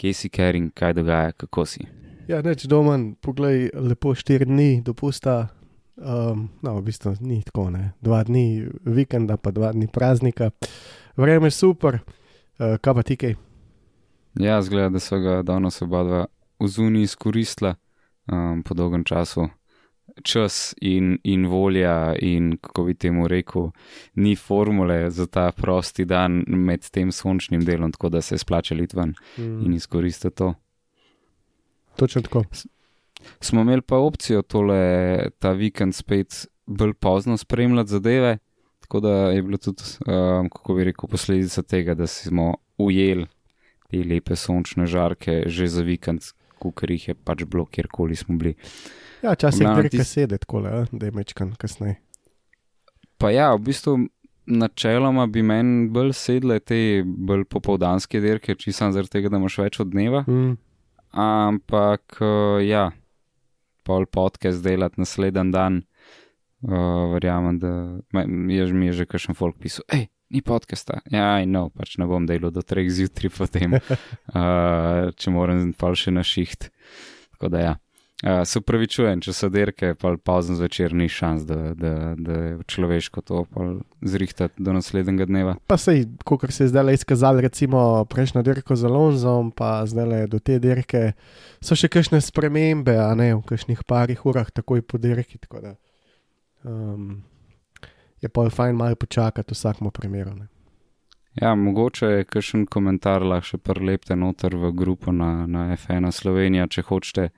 Kje si, ker in kaj dogaja, kako si. Ja, neč domen, poglej, lepo štiri dni dopusta. Um, no, v bistvu ni tako, ne. Dva dni vikenda, pa dva dni praznika. Vreme je super, uh, kaj pa ti kaj? Ja, zgleda, da so ga danes oba dva v zuni izkoristila um, po dolgem času. Čas in, in volja, in kako bi temu rekel, ni formule za ta prosti dan med tem sončnim delom, tako da se splača lit ven in izkoristiti to. Točno tako. Smo imeli pa opcijo tole, ta vikend spet bolj pozno spremljati zadeve, tako da je bilo tudi, um, kako bi rekel, posledica tega, da smo ujeli te lepe sončne žarke že za vikend, kukar jih je pač bilo, kjerkoli smo bili. Ja, časih glavnem dirka tis- sede tako, le, da je mečkan kasneje. Pa ja, v bistvu načeloma bi meni bolj sedle te bolj popovdanske dirke, čisto zaradi tega, da imaš več od dneva. Mm. Ampak uh, ja, pol podcast delati naslednji dan, uh, verjamem, da je, mi je že kakšen folk pisal, hej, ni podcasta. Ja, no, pač ne bom delal do treh zjutraj potem, uh, če moram pa še na šiht. Tako da ja. Uh, se upravičujem, če so dirke, pa pozno zvečer ni šans, da, da, da je človeško to zrihtati do naslednjega dneva. Pa sej, kot se je zdaj izkazalo, recimo prejšnjo dirko z Alonzom, pa zdaj do te dirke, so še kakšne spremembe, a ne v kakšnih parih urah, takoj po dirki. Tako da um, je pa fajn malo počakati v vsakem primeru. Ne. Ja, mogoče je kakšen komentar lahko še prlepte noter v grupo na, na F1 Slovenija, če hočete.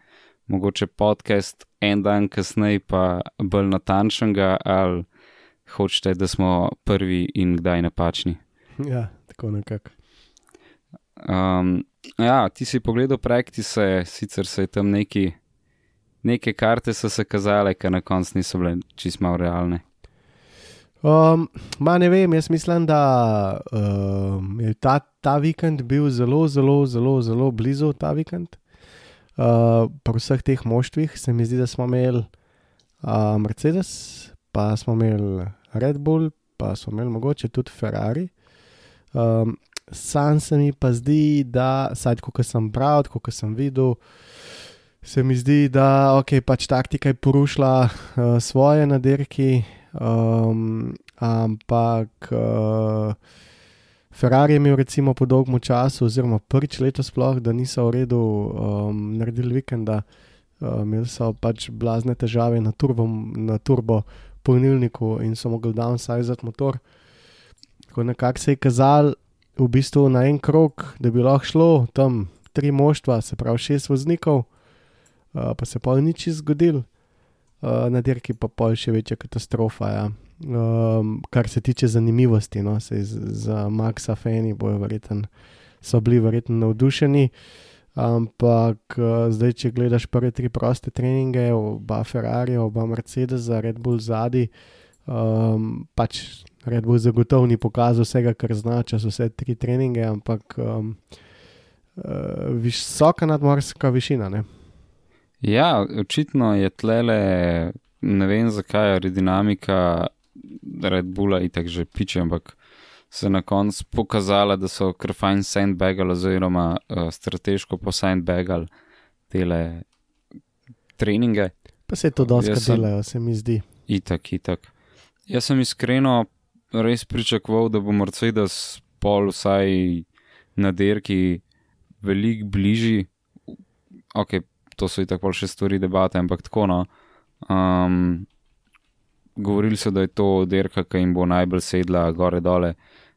Mogoče podcast en dan kasneje, pa bolj natančnega, ali hočete, da smo prvi in kdaj napačni. Ja, tako nekako. Um, ja, ti si pogledal praktise, sicer se je tam neki, neke karte so se kazale, ker na koncu niso bile čist malo realne. Um, ma ne vem, jaz mislim, da um, je ta, ta vikend bil zelo, zelo, zelo, zelo blizu ta vikend. Uh, pri vseh teh moštvih se mi zdi, da smo imeli uh, Mercedes, pa smo imeli Red Bull, pa smo imeli mogoče tudi Ferrari. Um, sam se mi pa zdi, da, saj kot sem bral, kot sem videl, se mi zdi, da okay, pač taktika je porušila uh, svoje na dirki. Um, ampak uh, Ferrari je imel recimo po dolgem času, oziroma prvič letos sploh, da niso v redu um, naredili vikenda, uh, imeli so pač blazne težave na turbo, na turbo polnilniku in so mogli downsizati motor. Tako nekako se je kazal v bistvu na en krok, da bi lahko šlo tam tri moštva, se pravi šest voznikov, uh, pa se pa ni nič zgodil. Uh, na dirki pa pol še večja katastrofa. Ja. Um, kar se tiče zanimivosti, no, se z, za Maxa Feni bojo verjetno, so bili verjetno navdušeni. Ampak uh, zdaj, če gledaš prve tri proste treninge, oba Ferrari, oba Mercedes, Red Bull zadnji, um, pač Red Bull zagotovo ni pokazal vsega, kar znača za vse tri treninge, ampak um, uh, visoka nadmorska višina. Ne? Ja, očitno je tlele, ne vem zakaj, aerodinamika Red Bulla itak že piče, ampak se na koncu pokazala, da so kar fajn sandbagali oziroma uh, strateško po sandbagali tele treninge. Pa se to dosti delajo, se mi zdi. Itak, itak. Jaz sem iskreno res pričakoval, da bo Mercedes pol vsaj na dirki veliko bližji. Ok, to so itak pol še stvari debate, ampak tako no. Um, govorili so, da je to dirka, ki jim bo najbolj sedla gore dole,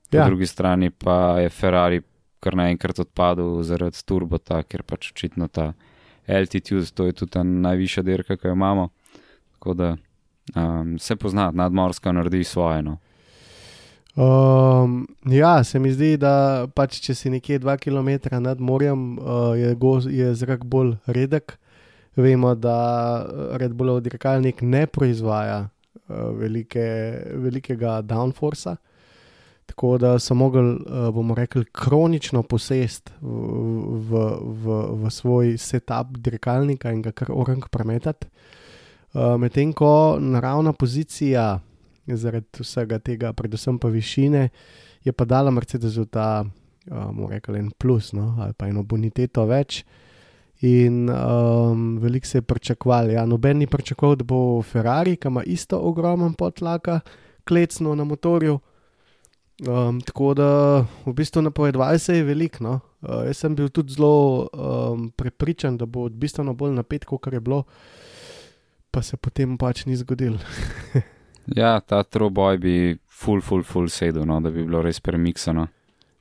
po Ja. ja. drugi strani pa je Ferrari kar naenkrat odpadel zaradi turbota, ker pač očitno ta altitude, to je tudi ta najvišja dirka, ki jo imamo. Tako da Um, se pozna, nadmorska naredi svoje. No. Um, ja, se mi zdi, da pač, če si nekje 2 km nad morjem, uh, je, go, je zrak bolj redek. Vemo, da Red Bullov dirkalnik ne proizvaja uh, velike, velikega downforca, tako da so mogli, uh, bomo rekli, kronično posest v, v, v, v svoj setup dirkalnika in ga kar orang premetati. Uh, Medtem ko naravna pozicija zaradi vsega tega, predvsem pa višine, je pa dala Mercedesu ta, bomo rekli, en plus no, ali pa eno boniteto več. In um, veliko se je pričakovalo. Ja, noben ni pričakoval, da bo Ferrari, ki ima isto ogromen potlaka, klecno na motorju. Um, tako da v bistvu napovedovali se je veliko. No. Uh, jaz sem bil tudi zelo um, prepričan, da bo bistveno bolj napet, kot je bilo, pa se potem pač ni zgodil. Ja, ta troboj bi full, full, full sedel, no, da bi bilo res premiksano.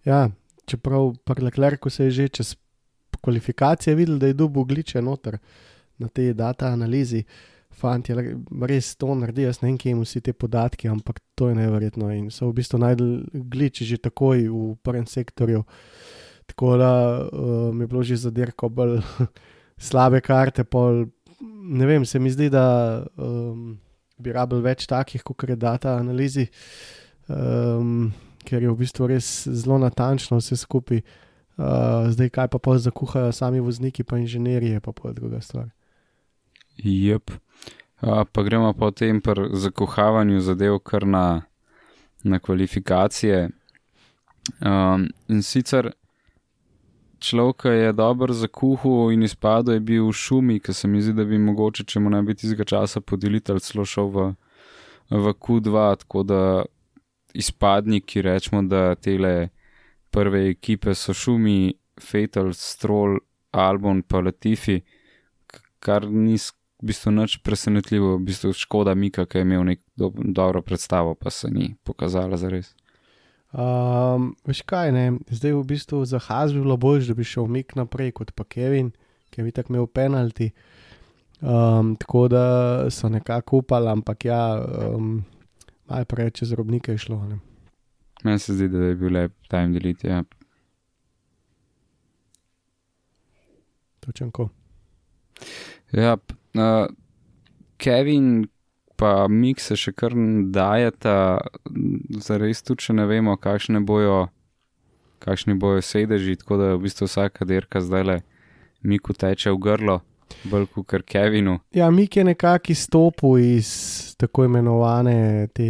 Ja, čeprav pri Leclercu se je že čez kvalifikacije videl, da je dubo gliče noter na tej data analizi. Fanti res to naredijo, jaz ne vem, kje jim vsi te podatki, ampak to je neverjetno. In so v bistvu najdel gliče že takoj v prvem sektorju. Tako da um, je bilo že zadirko bolj slabe karte, pol, ne vem, se mi zdi, da. Um, bi rabil več takih, kot je data analizi, um, ker je v bistvu res zelo natančno vse skupaj. Uh, zdaj, kaj pa pol zakuhajo sami vozniki, pa inženirji, pa pol druga stvar. Jep. Uh, pa gremo po tem zakuhavanju zadev kar na, na kvalifikacije. Um, in sicer človek je dobro zakuhal in izpadel, je bil v šumi, ki se mi zdi, da bi mogoče, če mu ne bi tistega časa podeliti, ali celo šel v, v Q2, tako da izpadniki rečemo, da tele prve ekipe so šumi, Fatal, Stroll, Albon, pa Latifi, kar ni v bistvu nič presenetljivo, v bistvu škoda Mika, ki je imel nek do, dobro predstavo, pa se ni pokazala za res. Um, veš kaj, ne? zdaj v bistvu za Haz bi bilo bolje, da bi šel Mik naprej kot pa Kevin, ki bi tako imel penalti. Um, tako da so nekako upali, ampak ja, um, malo preveč čez robnike je šlo. Ne? Meni se zdi, da je bil lep time deliti. Ja. Točen ko. Ja, uh, Kevin, pa Mik se še kar dajeta, zares tudi, če ne vemo, kakšne bojo, kakšni bojo sedeži, tako da v bistvu vsaka dirka zdaj le Miku teče v grlo, bolj kot Kevinu. Ja, Mik je nekako izstopil iz tako imenovane te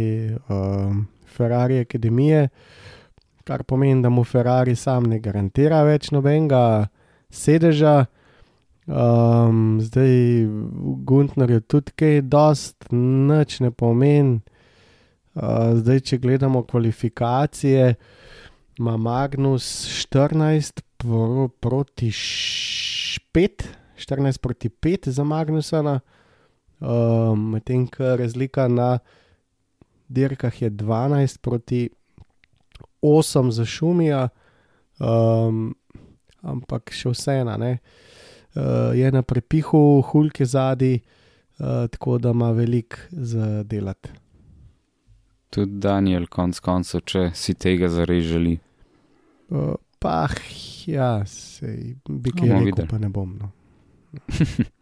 um, Ferrari akademije, kar pomeni, da mu Ferrari sam ne garantira več nobenega sedeža. Um, zdaj, Gunter je tudi kaj, dost, nič ne pomeni. Uh, zdaj, če gledamo kvalifikacije, ima Magnus 14 pro, proti 5, 14 proti 5 za Magnusa, um, medtem ko razlika na dirkah je 12 proti 8 za Šumija, um, ampak še vseeno, uh, je na prepihu, hulke zadnji, uh, tako da ima veliko za delati. Tudi Daniel, konc koncev, če si tega zares želi. Uh, pa, ja, se bi kaj videl, pa ne bom. No.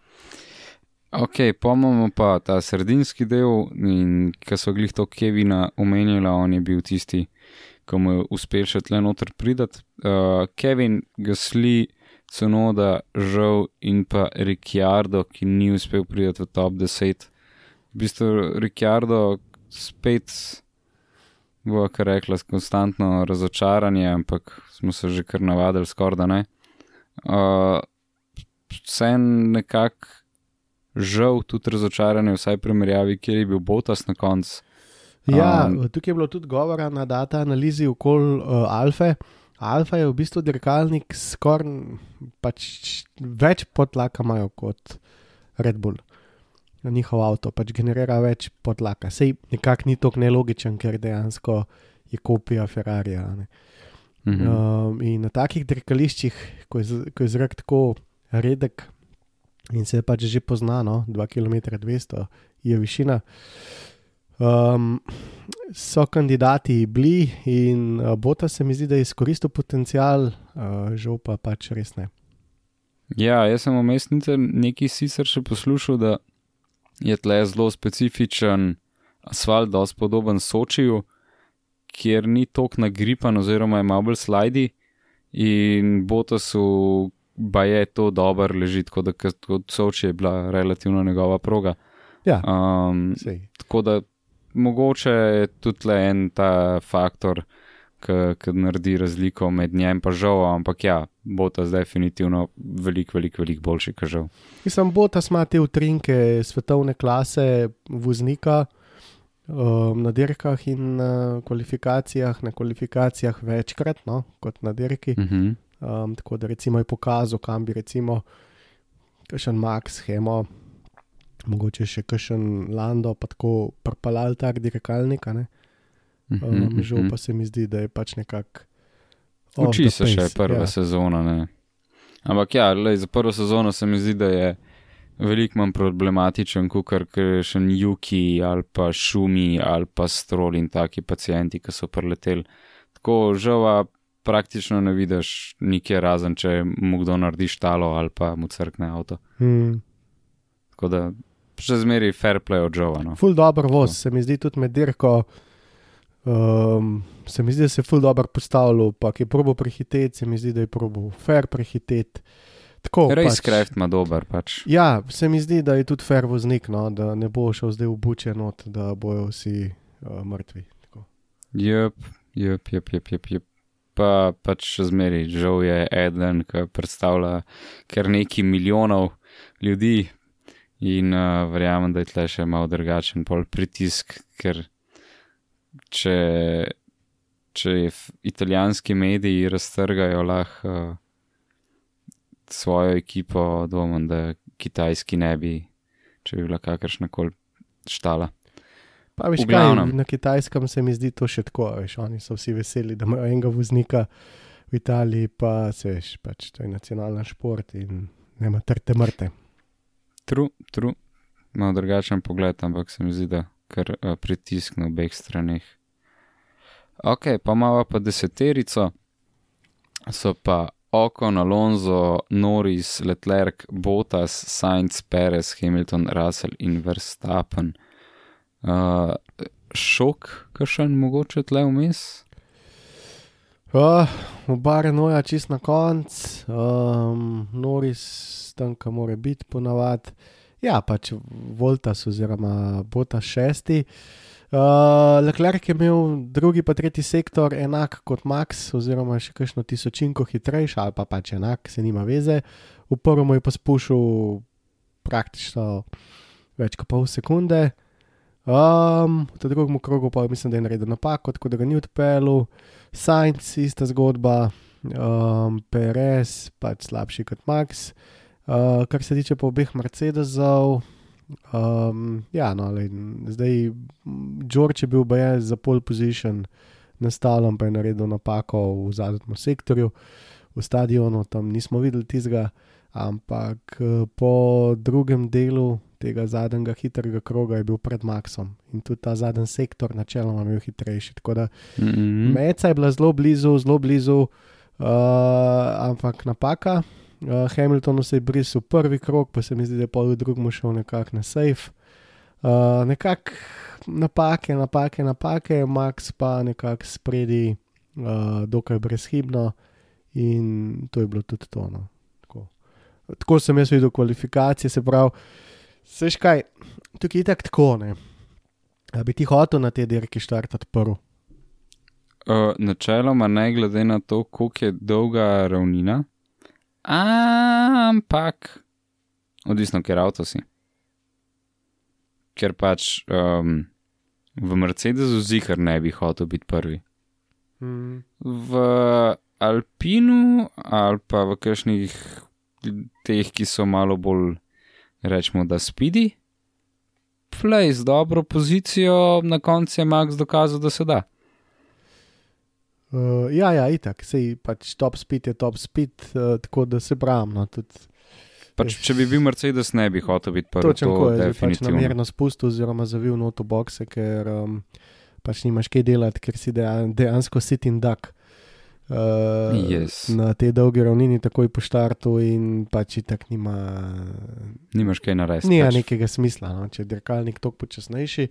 ok, pomemo pa ta sredinski del, in ki so glih to Kevina omenjala, on je bil tisti, ki mu je uspel še tle noter pridati. Uh, Kevin Gasli Sonoda, žal in pa Ricciardo, ki ni uspel priti v top 10. V bistvu Ricciardo spet bo, kar rekla, konstantno razočaranje, ampak smo se že kar navadili, skoraj da ne. Uh, vse nekako žal, tudi razočaranje, vsaj primerjavi, kjer je bil Botas na koncu. Ja, um, tukaj je bilo tudi govora na data analizi okoli uh, Alfa. Alfa je v bistvu dirkalnik, skoraj pač več potlaka imajo kot Red Bull. Njihov avto pač generira več potlaka. Sej nekako ni tako nelogičen, ker dejansko je kopija Ferrarija. Mhm. Um, in na takih dirkališčih, ko je, ko je zrak tako redek, in se pač že poznano, 2 km 200 je višina. Um, so kandidati bili in uh, Bota se mi zdi, da je izkoristil potencial, uh, žal pa pač res ne. Ja, jaz sem omestnice nekaj sicer še poslušal, da je tle zelo specifičen asfalt, da je podoben Sočiju, kjer ni tok nagripan, oziroma je malo bolj slajdi, in Botasu pa je to dobro leži, tako da kot Soči je bila relativno njegova proga. Ja, Um, sej. tako da mogoče je tudi le en ta faktor, ki naredi razliko med njem in žal, ampak ja, Botas definitivno veliko, veliko, veliko boljši, kot žal. Mislim, Botas ima te utrinke svetovne klase voznika um, na dirkah in na kvalifikacijah, na kvalifikacijah večkrat, no, kot na dirki. Uh -huh. Um, tako da recimo je pokazal, kam bi recimo kakšen Max, Hemo, mogoče še kakšen Lando, pa tako propalal tak dirkalnik. a ne. Um, žal pa se mi zdi, da je pač nekako. Uči se še pace, prva ja. sezona. Ne? Ampak ja, lej, za prvo sezono se mi zdi, da je veliko manj problematičen, kot kar še Juki ali pa Šumi ali pa Strol in taki pacijenti, ki so preleteli. Tako žava praktično ne vidiš nikjer razen, če mu kdo naredi štalo ali pa mu crkne avto. Hmm. Tako da še zmeri fair play od žava. No. Ful dobro voz, se mi zdi tudi med dirko. Um, se mi zdi, da se je ful dobro postavljal, pa ki je probo prehiteti, se mi zdi, da je probo fair prehiteti. Tako, Res Craft ima dober pač. Ja, se mi zdi, da je tudi fair voznik, no, da ne bo šel zdaj v buče not, da bojo vsi uh, mrtvi. Tako. Jep, jep, jep, jep, jep. jep. Pa pač še zmeri, žal je eden, ki predstavlja kar nekaj milijonov ljudi in uh, verjamem, da je tle še malo drugačen pol pritisk, ker če, če italijanski mediji raztrgajo lahko uh, svojo ekipo, dvomim, da kitajski ne bi, če bi bila kakršna koli štala. Pa veš, kaj, na kitajskem se mi zdi to še tako, veš, oni so vsi veseli, da imajo enega voznika v Italiji, pa se veš, pač to je nacionalna šport in nema trte mrte. Tru, tru, malo drugačen pogled, ampak se mi zdi, da kar uh, pritisk na obeh straneh. Ok, pa imamo pa deseterico, so pa Ocon, Alonso, Norris, Leclerc, Bottas, Sainz, Perez, Hamilton, Russell in Verstappen. Uh, šok, kakšen mogoče tle vmes? Uh, oba Renoja čist na konc, um, Noris tam, kam mora biti ponavadi. Ja, pač Voltas oziroma Bota šesti. Uh, Leclerc je imel drugi pa tretji sektor enak kot Max, oziroma še kakšno tisočinko hitrejši, ali pa pač enak, se nima veze. V prvem je pa spuščal praktično več kot pol sekunde. Um, v tem drugem krogu pa mislim, da je naredil napako, tako da ga ni odpeljal. Sainz, ista zgodba, um, Perez, pač slabši kot Max. Uh, kar se tiče pa obeh Mercedesov, um, ja, no, le, zdaj George je bil baje za pole position, nastavljen pa je naredil napako v zadnjem sektorju, v stadionu, tam nismo videli tizga, ampak eh, po drugem delu tega zadnjega hitrega kroga je bil pred Maxom in tudi ta zadnji sektor načeloma je bil hitrejši. Tako da Mm -hmm. Meca je bila zelo blizu, zelo blizu, uh, ampak napaka. Uh, Hamiltonu se je brisal prvi krok, pa se mi zdi, da je pol v drugem šel nekako na safe. Uh, nekako napake, napake, napake, Max pa nekako spredi, uh, dokaj brezhibno in to je bilo tudi to. No. Tako. tako sem jaz videl kvalifikacije, se pravi, seš kaj, tukaj je tako tako, ne. A bi ti hotel na te dirki štartati prvi? Uh, načeloma, ne glede na to, koliko je dolga ravnina, ampak odvisno, ker avto si. Ker pač um, v Mercedesu zihar ne bi hotel biti prvi. Mm. V Alpinu ali pa v kakšnih teh, ki so malo bolj, rečemo, da spidi, play z dobro pozicijo, na koncu je Max dokazal, da se da. Uh, ja, ja, itak, sej pač top speed je top speed, uh, tako da se pravim. No, tudi Pač, če bi bil Mercedes, ne bi hotel biti prvi. Točno to tako je, zdaj pač definitivno. namerno spustil oziroma zavil noto boxe, ker um, pač nimaš kaj delati, ker si dejan, dejansko sit in duck. Uh, Yes. Na tej dolgi ravnini, takoj po štartu, in pač tako nima, Nimaš kaj narediti. nima pač. nekega smisla. No? Če je dirkalnik toliko počasnejši,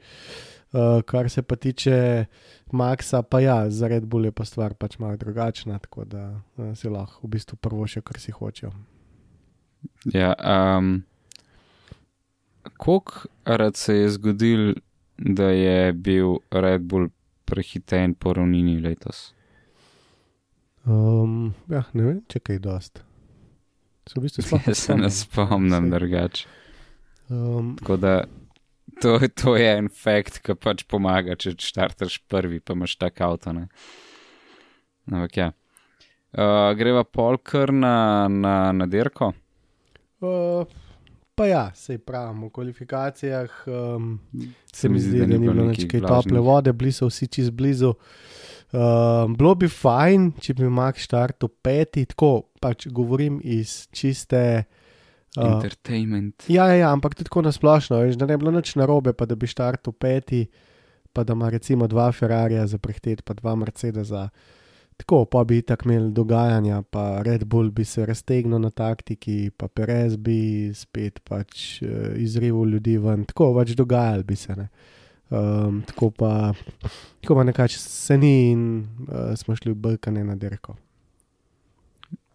uh, kar se pa tiče Maxa, pa ja, za Red Bull je pa stvar pač malo drugačna, tako da uh, si lahko v bistvu prvo še, kar si hočejo. Ja, um, Koliko rad se je zgodil, da je bil Red Bull prehiten po ravnini letos? Um, ja, ne vem, če kaj dost. Se v bistvu sploh Jaz se ne spomnim drugače. Um, Tako da to, to je en fakt, ki pač pomaga, če štartaš prvi, pa imaš tak avto. Ne? Ampak ja. Uh, greva polkar na, na, na dirko. uh, pa ja, se pravim, v kvalifikacijah um, se mi zdi, da ni bilo nič kaj tople vode, bili so vsi čez blizu. Um, bilo bi fajn, če bi Max štartil peti, tako pač govorim iz čiste. Uh, Entertainment. ja, ja, ja, ampak tudi tako nasplošno, veš, da ne bi bilo nič narobe, pa da bi štartil peti, pa da ima recimo dva Ferrarija za prehtet, pa dva Mercedesa. Tako, pa bi tako imeli dogajanja, pa Red Bull bi se raztegnil na taktiki, pa Perez bi spet pač uh, izrivil ljudi ven, tako pač dogajali bi se. Ne. Um, tako pa, tako pa nekaj se ni in uh, smo šli v Balkane na dirko.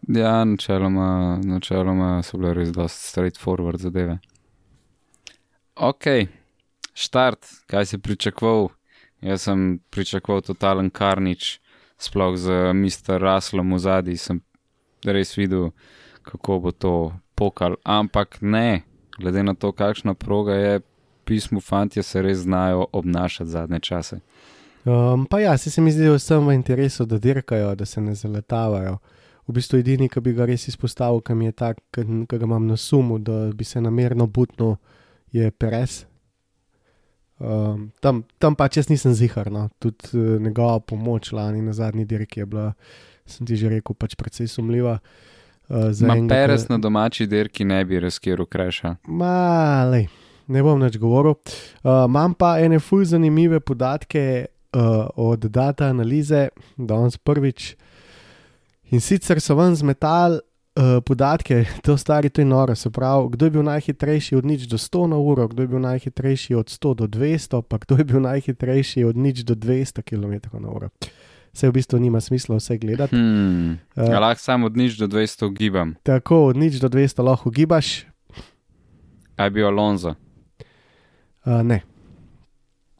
Ja, načeloma, načeloma so bile res dosti straightforward zadeve. Ok, štart, kaj si pričakoval? Jaz sem pričakoval totalen karnič, sploh z Mr. Russellom v zadnji sem res videl, kako bo to pokal. Ampak ne, glede na to, kakšna proga je, pismu fantje se res znajo obnašati zadnje čase. Um, pa ja, se, mi zdi, da je vsem v interesu, da dirkajo, da se ne zaletavajo. V bistvu edini, ki bi ga res izpostavil, ki mi je tak, ki ga imam na sumu, da bi se namerno butnil, je Perez. Um, tam, tam pač jaz nisem zihar, no. tudi uh, njegova pomoč lani na zadnji dirki je bila, sem ti že rekel, pač precej sumljiva. Uh, Ma enega, Perez ki- na domači dirki ne bi razkiral kreša. Malej, ne bom več govoril. Uh, imam pa ene fulj zanimive podatke uh, od data analize, danes prvič. In sicer so ven zmetali uh, podatke, to stari, to je noro. Se pravi, kdo je bil najhitrejši od nič do 100 na uro, kdo je bil najhitrejši od 100 do 200, pa kdo je bil najhitrejši od nič do 200 km na uro. Se v bistvu nima smisla vse gledati. Hmm. Uh, Ja, lahko samo od nič do 200 gibam. tako od nič do 200 lahko gibaš, A je bil Alonso. Uh, ne.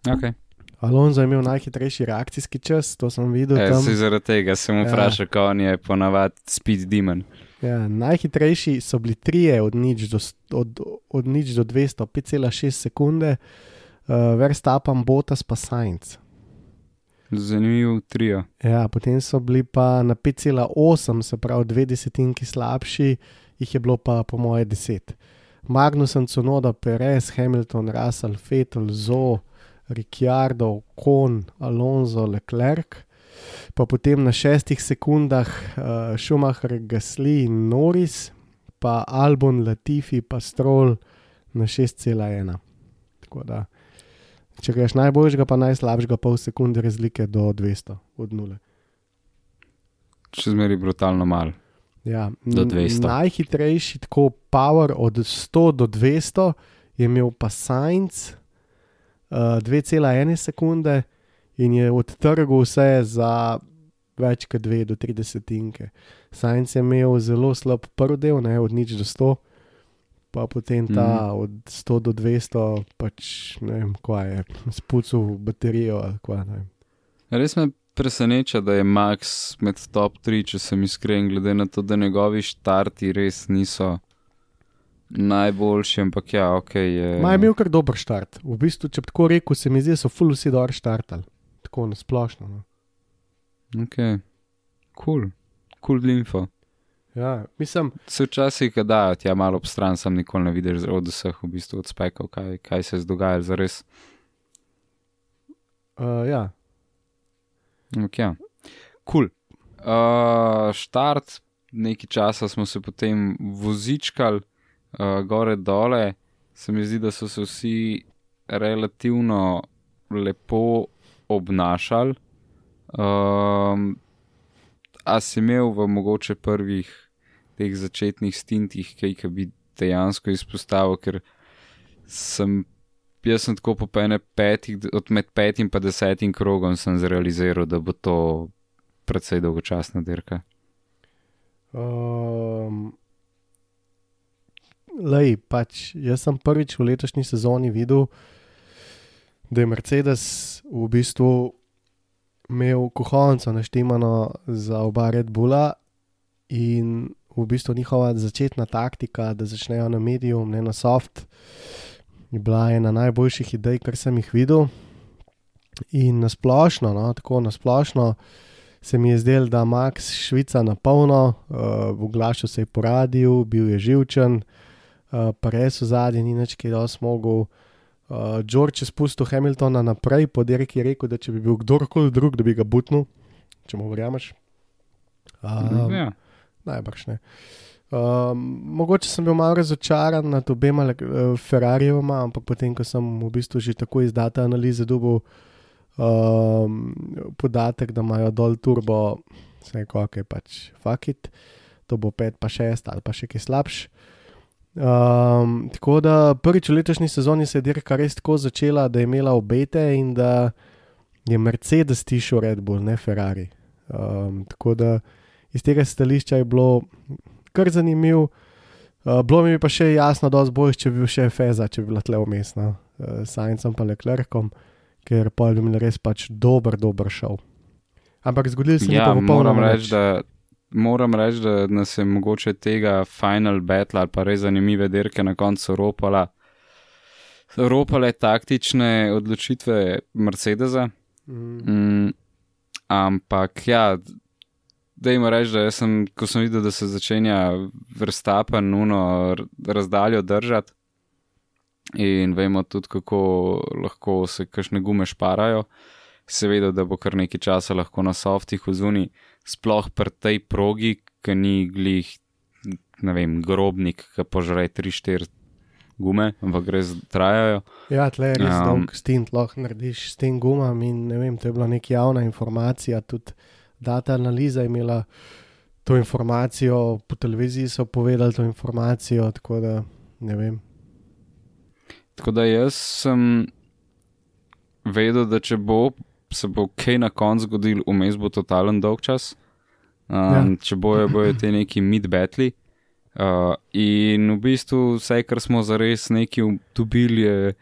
Okay. Alonso je imel najhitrejši reakcijski čas, to sem videl. E, tam. si zaradi tega sem Ja. vprašal, ja. kako on je ponavadi speed demon. Ja, najhitrejši so bili trije od nič do, od, od nič do 200, 5,6 sekunde, uh, Verstappen, Bottas pa Sainz. Zanimiv trio. Ja, potem so bili pa na 5,8, se pravi dve desetinki slabši, jih je bilo pa po moje 10. Magnussen, Cunoda, Perez, Hamilton, Russell, Vettel, Zo, Ricciardo, Kon, Alonso, Leclerc. Pa potem na šestih sekundah uh, Schumacher, Gasly in Norris, pa Albon, Latifi, pa Stroll na 6,1. Tako da, če greš najboljšega, pa najslabšega, pol sekunde razlike do 200 od nule. Še zmeri brutalno mal. Ja, Do n- 200. Najhitrejši, tako power od 100 do 200, je imel pa Sainz uh, 2,1 sekunde in je odtrgal vse za več kot 2 do 3 desetinke. Sainz je imel zelo slab prvi del, ne, od nič do 100, pa potem ta Mhm. od 100 do 200, pač ne vem, kaj je, spucal baterijo ali kaj. Res me preseneča, da je Max med top 3, če sem iskren, glede na to, da njegovi štarti res niso najboljši, ampak ja, ok. Je... Ma je imel kar dober štart. V bistvu, če bi tako rekel, se mi zdi, so full vsi dobro štartali. Tako na splošno. No. Ok, kul, cool. kul cool info. Ja, mislim, Se včasih, dajo tja malo ob stran, sam nikoli ne vidiš od vseh v bistvu od spekov, kaj, kaj se je zdogajalo za res. uh, ja. Ampak ja. Cool. Uh, štart, nekaj časa smo se potem vozičkali, uh, gore dole, se mi zdi, da so se vsi relativno lepo obnašali. Um, a si imel v mogoče prvih teh začetnih stintih, kaj ki bi dejansko izpostavil, ker sem, jaz sem tako po ene petih, od med petim in desetim krogom sem zrealiziral, da bo to precej dolgočasna dirka. Um, lej, pač, jaz sem prvič v letošnji sezoni videl, da je Mercedes v bistvu imel kuhonco naštemano za oba Red Bulla in v bistvu njihova začetna taktika, da začnejo na mediju, ne na soft, je bila ena najboljših idej, kar sem jih videl. In nasplošno, no, tako nasplošno se mi je zdelo, da Max Švica na polno, uh, glasu se je poradil, bil je živčen, uh, pa res v zadnji ni več kaj dosti mogel. Uh, George je spustil Hamiltona naprej, po dirki je rekel, da če bi bil kdorkoli drug, da bi ga butnil, če mu verjameš. Um, ja. Najbrž ne. Um, mogoče sem bil malo razočaran nad obema uh, Ferrarijama, ampak potem, ko sem v bistvu že tako izdata analize dobil um, podatek, da imajo dol turbo, kako je pač fakit, to bo 5 pa 6 ali pa še kaj slabš. Um, tako da prvič v letošnji sezoni se je dirka res tako začela, da je imela obete in da je Mercedes tišel Red Bull, ne Ferrari. Um, tako da iz tega stališča je bilo kar zanimivo. Uh, bilo mi pa še jasno, da je bolj, če bi bil še Feza, če bi bila tle umestna, uh, Sajncem pa Leclercom, ker pa je bil res pač dober, dober šov. Ampak zgodil se je Ja, popolnoma reči, da, moram reči, da nas je mogoče tega final battle ali pa res zanimive dirke na koncu ropala. Ropale taktične odločitve Mercedesa. Mm. Mm, ampak ja, da jim reči, da sem, ko sem videl, da se začenja vrstapen, nuno razdaljo držati. In vemo tudi, kako lahko se kakšne gume šparajo. Seveda, da bo kar nekaj časa lahko na softih v zuni, sploh pri tej progi, ki ni glih, ne vem, grobnik, ki požre 3-4 gume, ampak gre trajajo. Ja, tle je res um, dolg stint, lahko narediš s tem gumam. In, ne vem, to je bila neka javna informacija, tudi data analiza imela to informacijo, po televiziji so povedali to informacijo, tako da ne vem. Tako da jaz sem vedel, da če bo, se bo kaj na koncu zgodil, vmes bo totalen dolg čas. Um, Ja. Če bojo, bojo te neki mid-betli. Uh, in v bistvu vse, kar smo zares neki dobili, je,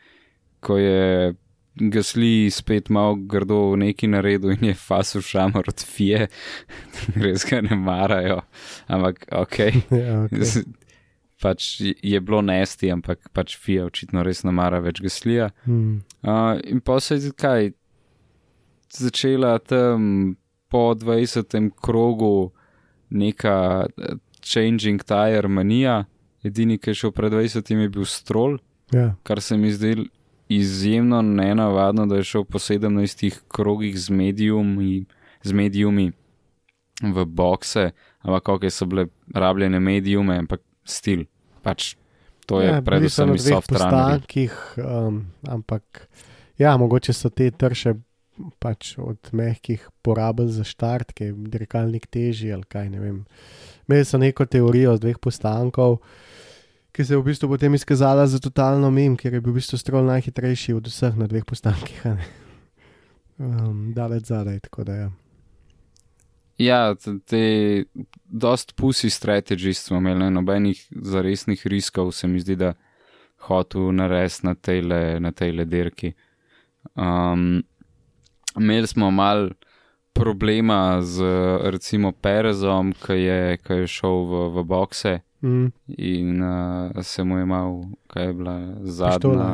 ko je gasli spet malo grdo neki naredil in je fasu šamor od fije, res ga ne marajo. Ampak ok. Ja, okay. pač je bilo nesti, ampak pač fija očitno res ne mara več gaslija. hmm. Uh, in pa se je kaj začela tam po 20. krogu neka eh, changing tire manija. Edini, ki je šel pred 20. je bil strol, ja. kar se mi zdi izjemno nenavadno, da je šel po 17 krogih z medijumi, z medijumi v bokse, ampak kako so bile rabljene medijume, ampak stil. Pač to je ja, predvsem iz dveh soft runnerji. postankih, um, ampak ja, mogoče so te trše pač od mehkih porabili za štart, ki je dirkalnik težji ali kaj ne vem. Imeli so neko teorijo z dveh postankov, ki se je v bistvu potem izkazala za totalno mim, ker je bil v bistvu strol najhitrejši od vseh na dveh postankih. Um, daleč zadaj, tako da ja. Ja, t- te dost pusi strategist smo imeli, ne, nobenih zaresnih riskov, se mi zdi, da hotel narediti na tejle, na tejle dirki. Um, imeli smo mal problema z recimo Perezom, ki je, ki je šel v, v bokse Mm, in uh, se mu je mal, kaj je bila zadnja, Pištola.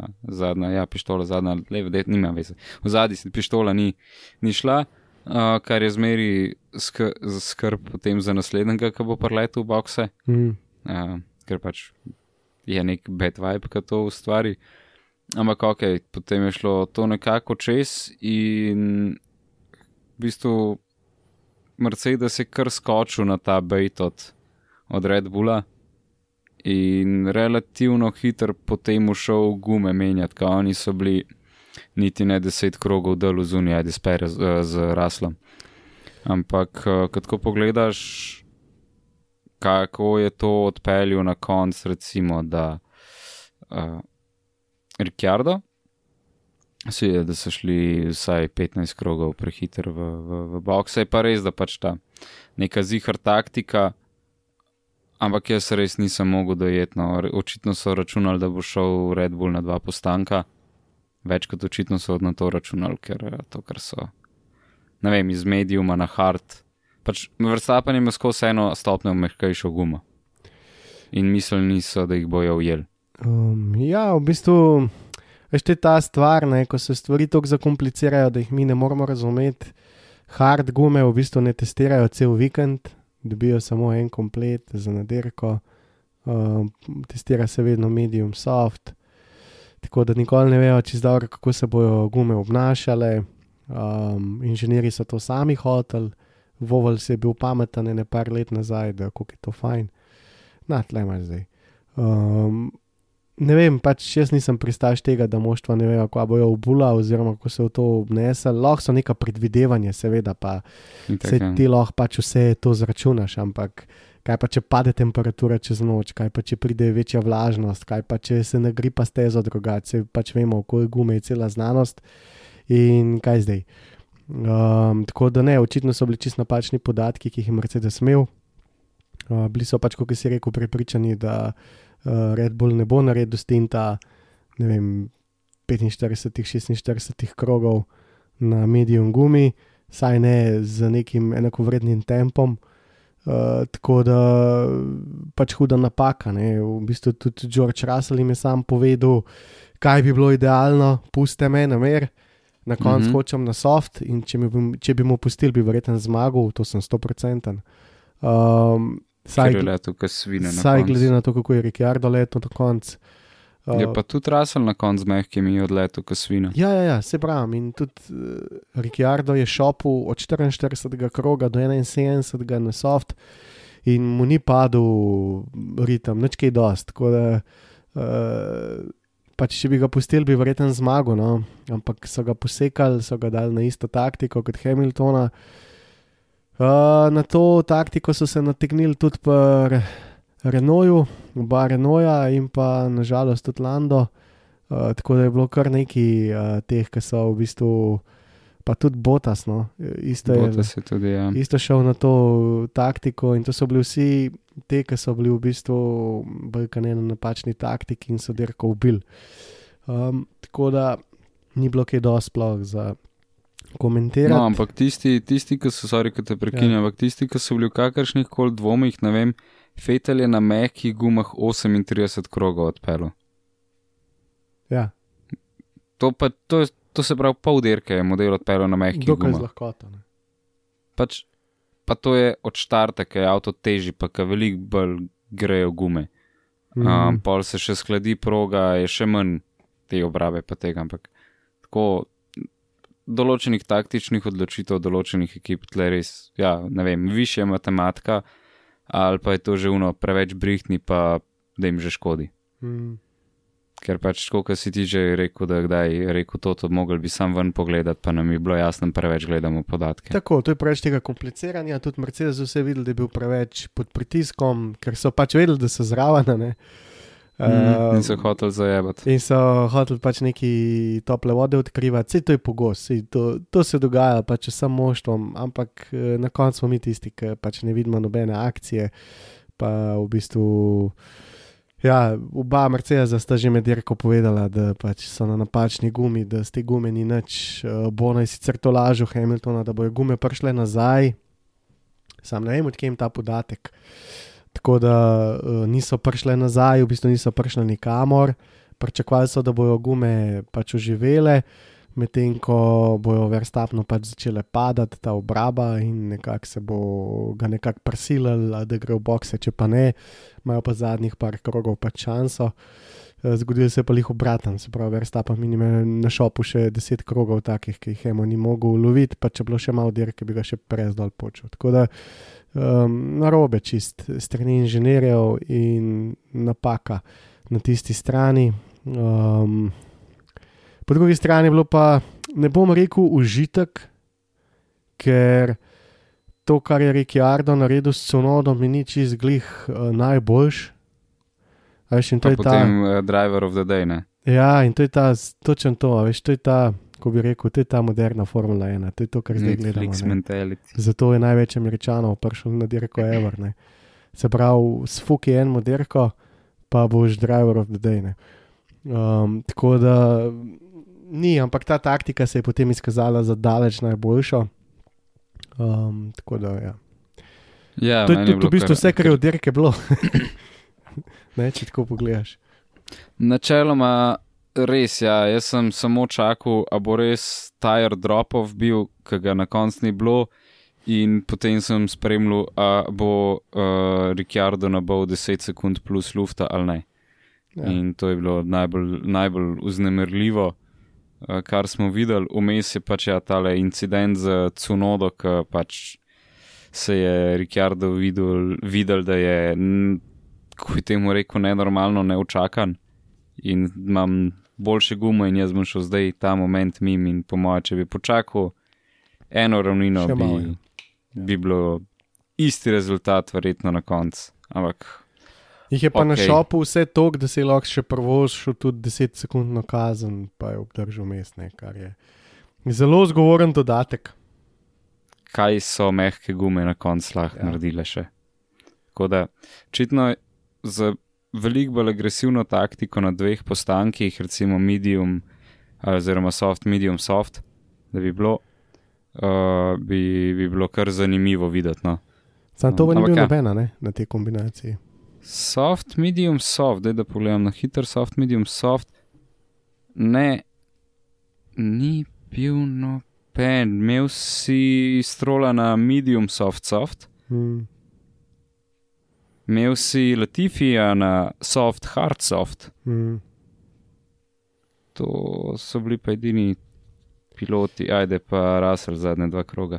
uh, zadnja, ja, pištola, zadnja, leve, det, nima veze. V zadnji si pištola ni, ni šla, uh, kar je zmeri sk skrb potem za naslednjega, ki bo preletel v bokse, mm, uh, ker pač je nek bad vibe, ki to ustvari. Ampak ok, potem je šlo to nekako čez in v bistvu Mercedes je kar skočil na ta bait od, Red Bulla in relativno hiter potem šel gume menjati, ker oni so bili niti ne deset krogov dol zunaj, da spere z, z raslom. Ampak, ko pogledaš, kako je to odpeljal na konc, recimo, da uh, Ricciardo, si je, da so šli vsaj 15 krogov prehiter v, v, v boxe, je pa res, da pač ta neka zihar taktika. Ampak jaz res nisem mogel dojeti. No. Očitno so računali, da bo šel Red Bull na dva postanka. Več kot očitno so na to računali, ker to, kar so, ne vem, iz medijuma na hard. Pač vrstapen ima skozi eno stopnjo mehkejšo gumo. In mislili niso, da jih bojo ujeli. Um, ja, v bistvu veš, je ta stvar, ne, ko se stvari tako zakomplicirajo, da jih mi ne moramo razumeti. Hard gume v bistvu ne testirajo cel vikend, dobijo samo en komplet za nadirko, um, testira se vedno medium soft, tako da nikoli ne vejo, čez dobro, kako se bodo gume obnašale. Um, inženirji so to sami hoteli, Vovel se je bil pameten ne par let nazaj, da kako je to fajn. Na tle imaš zdaj. Um, ne vem, pač jaz nisem pristaš tega, da moštva ne vejo, kako bojo obula, oziroma kako se v to obnese. Lahko so neka predvidevanja, seveda, pa se ja. ti lahko pač vse to zračunaš, ampak kaj pa če pade temperatura čez noč, kaj pa če pride večja vlažnost, kaj pa če se nagripa stezo drugače, pač vemo, kako je gume, je cela znanost in kaj zdaj. Um, tako da ne, očitno so bili čisto napačni podatki, ki jih je Mercedes imel. Uh, bili so pač, kot si rekel, prepričani, da uh, Red Bull ne bo naredil stinta, ne vem, 45-46 krogov na medium gumi, saj ne z nekim enakovrednim tempom. Uh, tako da pač huda napaka. Ne. V bistvu tudi George Russell jim je sam povedal, kaj bi bilo idealno, puste me na mer, na koncu mm. -hmm. hočem na soft in če, mi, bi- če bi mu pustili, bi verjetno zmagal, to sem 100%. Um, saj, ki svine. na saj koncu. glede na to, kako je Ricciardo letel do konca. Uh, Je pa tudi rasel na koncu z mehkimi odletom, ki svine. Ja, ja, ja, se pravi. In tudi uh, Ricciardo je šopil od 44. kroga do 71. na soft, in mu ni padel ritem, nič kaj dost. Tako da, uh, pač, če bi ga pustili, bi verjetno zmagal, no? ampak so ga posekali, so ga dali na isto taktiko kot Hamiltona. Uh, na to taktiko so se nategnili tudi pri Renoju, oba Renoja in pa nažalost tudi Lando. Uh, tako da je bilo kar nekaj uh, teh, ki so v bistvu, pa tudi Botasno, isto je. Tudi, ja. Isto šel na to taktiko, in to so bili vsi te, ki so bili v bistvu bolj kot ne na napačni taktiki in so dirko ubili. Um, tako da ni bilo kaj dosti sploh za komentirati. No, ampak tisti, tisti ki so, sorry, ki te prekinjam, Ja. ampak tisti, ki so bili v kakršnih koli dvomih, ne vem, Fetel je na mehkih gumah 38 krogov odpeljal. ja, To, pa, to, to se pravi, pol dirke je model odpeljal na mehkih dokaj z gumah. lahkoto. Ne. Pač, pa to je od štarta, ki je avto teži, pa ki veliko bolj grejo gume. Mhm. Um, pol se še skladi proga, je še manj te obrave, pa tega. Ampak tako določenih taktičnih odločitev, določenih ekip, tle res, ja, ne vem, više matematika, ali pa je to že uno preveč brihtni, pa da jim že škodi. Mhm. Ker pač, kot si ti že rekel, da kdaj je rekel to, to mogli bi sam ven pogledati, pa nam je bilo jasno, preveč gledamo podatke. Tako, to je preveč tega kompliciranja. Tudi Mercedes vse videl, da je bil preveč pod pritiskom, ker so pač vedeli, da so zraven. Ne. Mm, in so hoteli zajebati. In so hoteli pač neki tople vode odkrivati, vse to je pogosto, to, to se dogaja pač vsem moštvom, ampak eh, na koncu smo mi tisti, ki pač ne vidimo nobene akcije. Pa v bistvu, ja, oba Mercedesa sta že med dirko povedala, da pač so na napačni gumi, da z te gume ni nič. Uh, Bono je sicer to lažo Hamiltona, da bojo gume prišle nazaj, sam ne vem, odkje jim ta podatek. Tako da uh, niso prišle nazaj, v bistvu niso prišle nikamor. Pričakovali so, da bodo gume pač oživele, medtem ko bojo verstapno pač začele padati ta obraba in nekako se bo ga nekako prisilili, da gre v bokse, če pa ne, imajo pa zadnjih par krogov pač šanso. Uh, zgodil se je pa jih obraten, se pravi, Verstappen in ima na šopu še deset krogov takih, ki jih Hemo ni mogel loviti, pa če bilo še malo dirke, bi ga še prej zdol počel. Tako da um, narobe čist strani inženirjev in napaka na tisti strani. Um, po drugi strani je bilo pa, ne bom rekel, užitek, ker to, kar je Rikardo naredil s Cunodom, ni čist glih uh, najboljš. Veš, in to Pa je ta. potem uh, driver of the day, ne? Ja, in to je ta, točen to, veš, to je ta, ko bi rekel, to je ta moderna Formula 1, to je to, kar zdaj gledamo. Netflix ne. mentality. Zato je največ američanov prišel na dirko Ever. Ne. Se pravi, sfuki eno dirko, pa boš driver of the day. Ne. Um, tako da ni, ampak ta taktika se je potem izkazala za daleč najboljšo. Um, tako da, ja. Ja, To je tudi v bistvu kar- vse, kar je od dirke bilo. ne, če tako pogledaš. Načeloma res, ja, jaz sem samo čakal, a bo res tire drop-off bil, ki ga na koncu ni bilo, in potem sem spremljal, a bo uh, Ricciardo nabal 10 sekund plus lufta ali ne. Ja. In to je bilo najbolj, najbolj vznemirljivo, uh, kar smo videli. Vmes je pač ja, tale incident z Cunodo, ki pač se je Ricciardo videl, videl da je, kako bi temu rekel, nenormalno neučakan in imam boljše gume in jaz bom šel zdaj ta moment mim in po mojem, če bi počakal eno ravnino, Še bi, ja. bi bilo isti rezultat verjetno na koncu. Ampak Jih je pa okay. na šopu vse to, da si lahko še prvo šel tudi 10 sekundno kazen, pa je obdržal mestne, kar je zelo zgovoren dodatek. kaj so mehke gume na koncu lahko Ja. ja. naredile še. Tako da, očitno z veliko bolj agresivno taktiko na dveh postankih, recimo medium, ali oziroma soft, medium, soft, da bi bilo, uh, bi, bi bilo kar zanimivo videti. No. Sam to pa ni bil nobena ne, na tej kombinaciji. Soft, medium, soft, da pogledam na hiter, soft, medium, soft. Ne, ni bil noben, imel si strola na medium, soft, soft. Hmm. Imel si Latifija na soft, hard soft. Hmm. To so bili pa edini piloti, ajde pa Russell zadnje dva kroga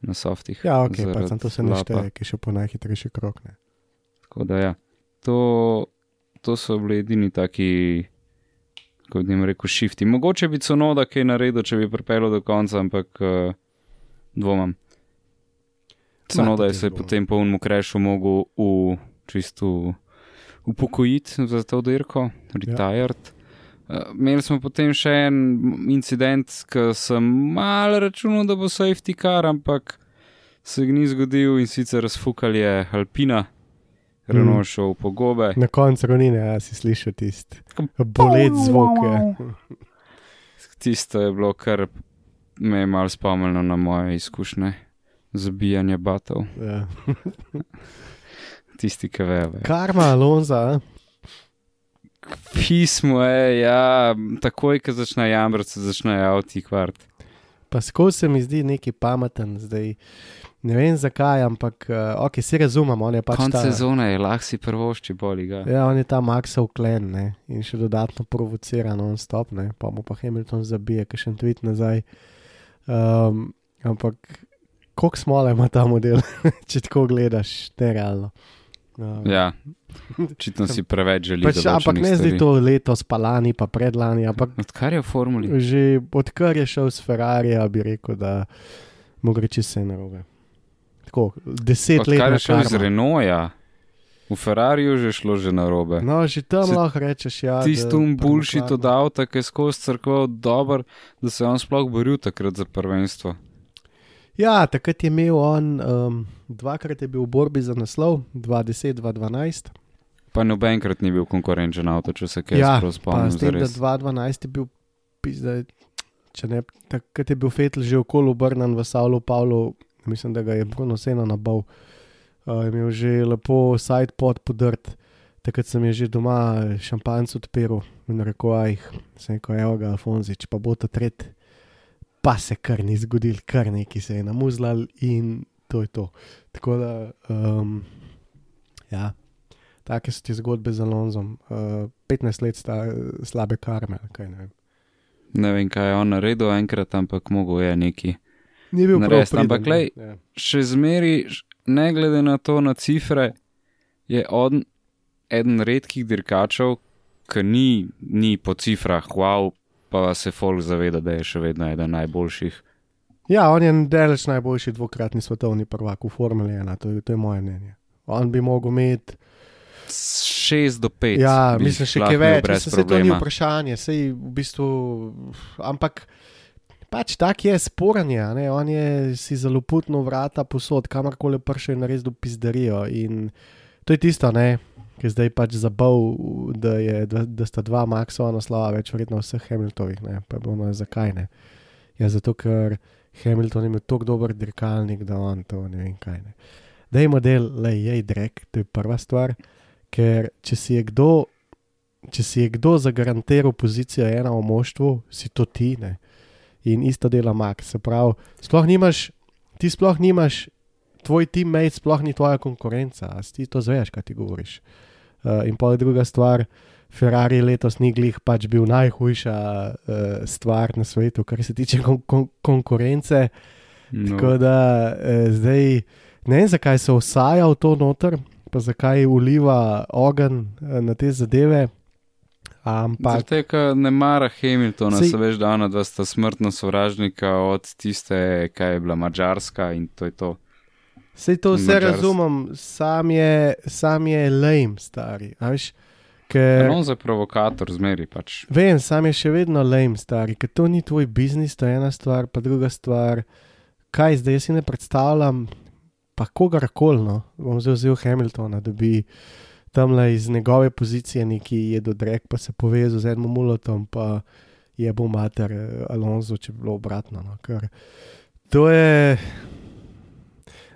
na softih. Ja, ok, pa sem to se ne lapa. šteje, ki še po najhitrejši krok. Ne. Tako da ja, to, to so bili edini taki, kot jim rekel, shifti. Mogoče bi Cunoda kaj naredil, če bi pripeljal do konca, ampak uh, dvomam. Cunoda je tudi se potem po unmu krešu mogel v čisto upokojiti za to dirko, retired. Ja. Uh, imeli smo potem še en incident, ki sem mal računal, da bo safety car, ampak se ni zgodil in sicer razfukal je Alpina, Renault Mm. šel po gobe. Na koncu ronine, ja, si slišal tisti bolet zvok. Ja. Tisto je bilo, kar me je malo spomnilo na moje izkušnje zabijanja batov. Ja. Tisti, ki vejo. Karma Alonza, a? Pismo je, ja, takoj, ko začne jamrati, se začne avti kvart. pa skozi se mi zdi neki pameten zdaj. Ne vem zakaj, ampak uh, ok, si razumem, on je pač Konc ta. sezone je, lahko si prvošči boli ga. Ja, on je ta Maxov klen ne? in še dodatno provocira non-stop, ne? pa mu pa Hamilton zabije, ki še en tweet nazaj. Um, ampak koliko smole ima ta model, če tako gledaš, nerealno. Um, Ja, očitno si preveč želi. pač, ampak ne zdaj to letos, pa lani, pa predlani, ampak Odkar je v formuli? že odkar je šel s Ferrarija, bi rekel, da čez vse narobe. Tako, deset let Odkar je šel iz karma. Renaulta, v Ferrariju že šlo že narobe. No, že tam Se- lahko rečeš, ja. Um bulšit prvo od avta, ki je skozi crkvo dober, da se je on sploh boril takrat za prvenstvo. Ja, takrat je imel on, um, dvakrat je bil v borbi za naslov, 2010-2012. Pa nobenkrat ni bil konkurenčen avto, če se kaj Ja, spomnim. tem, da zares. 2012 je bil, pizda, če ne, takrat je bil Fetel že okoli obrnan v Savlu Pavlu, mislim, da ga je Bruno Sena nabal. Uh, imel že lepo side pod podrt. Takrat sem je že doma šampanc odpiral in rekel, aj, sem rekel, evo ga, Alfonzič, pa bo to tret. Pa se kar ni zgodil, kar neki se je namuzlal in to je to. Tako da, um, ja, take so ti zgodbe z Alonzom. Uh, 15 let sta slabe karme, kaj ne vem. Ne vem, kaj je on naredil enkrat, ampak mogo je neki. Ni bil prav Narediti, priden, ampak glej, ja. Še zmeri, ne glede na to, na cifre, je on eden redkih dirkačev, ki ni, ni po cifrah, wow, pa se folk zaveda, da je še vedno eden najboljših. Ja, on je daleč najboljši dvokratni svetovni prvak v Formuli 1, to, je- to je moje mnenje. On bi mogel imeti. 6 do 5. Ja, mislim, še kaj več, se, se to ni vprašanje, sej v bistvu. Ampak pač tak je sporanje, ne? on je si zelo putno vrata posod, kamorkoli prše je naredil pizdarijo. In to je tisto, ne. Ki je zdaj pač zabavil, da, je, da, da sta dva Maxova naslova več vredna vseh Hamiltovih, ne? pa bomo zakaj ne. Ja, zato ker Hamilton je imel tako dober dirkalnik, da on to ne vem kaj ne. Dajmo del, le jej drek, to je prva stvar, ker če si je kdo, če si je kdo zagarantiral pozicijo ena v moštvu, si to ti ne. In isto dela Max, se pravi, sploh nimaš, ti sploh nimaš, tvoj teammate sploh ni tvoja konkurenca, a ti to zveš, kaj ti govoriš. Uh, in pa druga stvar, Ferrari letos ni glih pač bil najhujša uh, stvar na svetu, kar se tiče kon kon konkurence. No. Tako da eh, zdaj ne vem, zakaj se osaja v to noter, pa zakaj uliva ogen eh, na te zadeve. Ampak Zato, ker ne mara Hamiltona, Sej- se veš, da ona dva sta smrtno sovražnika od tiste, kaj je bila Mačarska in to je to. Vse to vse Madžars- razumem, sam je, sam je lame, stari. Veš, ker, On za provokator zmeri pač. vem, sam je še vedno lame, stari, ker to ni tvoj biznis, to je ena stvar, pa druga stvar. Kaj zdaj, jaz si ne predstavljam, pa kogarkoli, no, bom zdaj vzel Hamiltona, da bi tam le iz njegove pozicije neki jedodrek, pa se povezal z enim mulotom, pa je bo mater eh, Alonso, če bi bilo obratno. No, ker to je.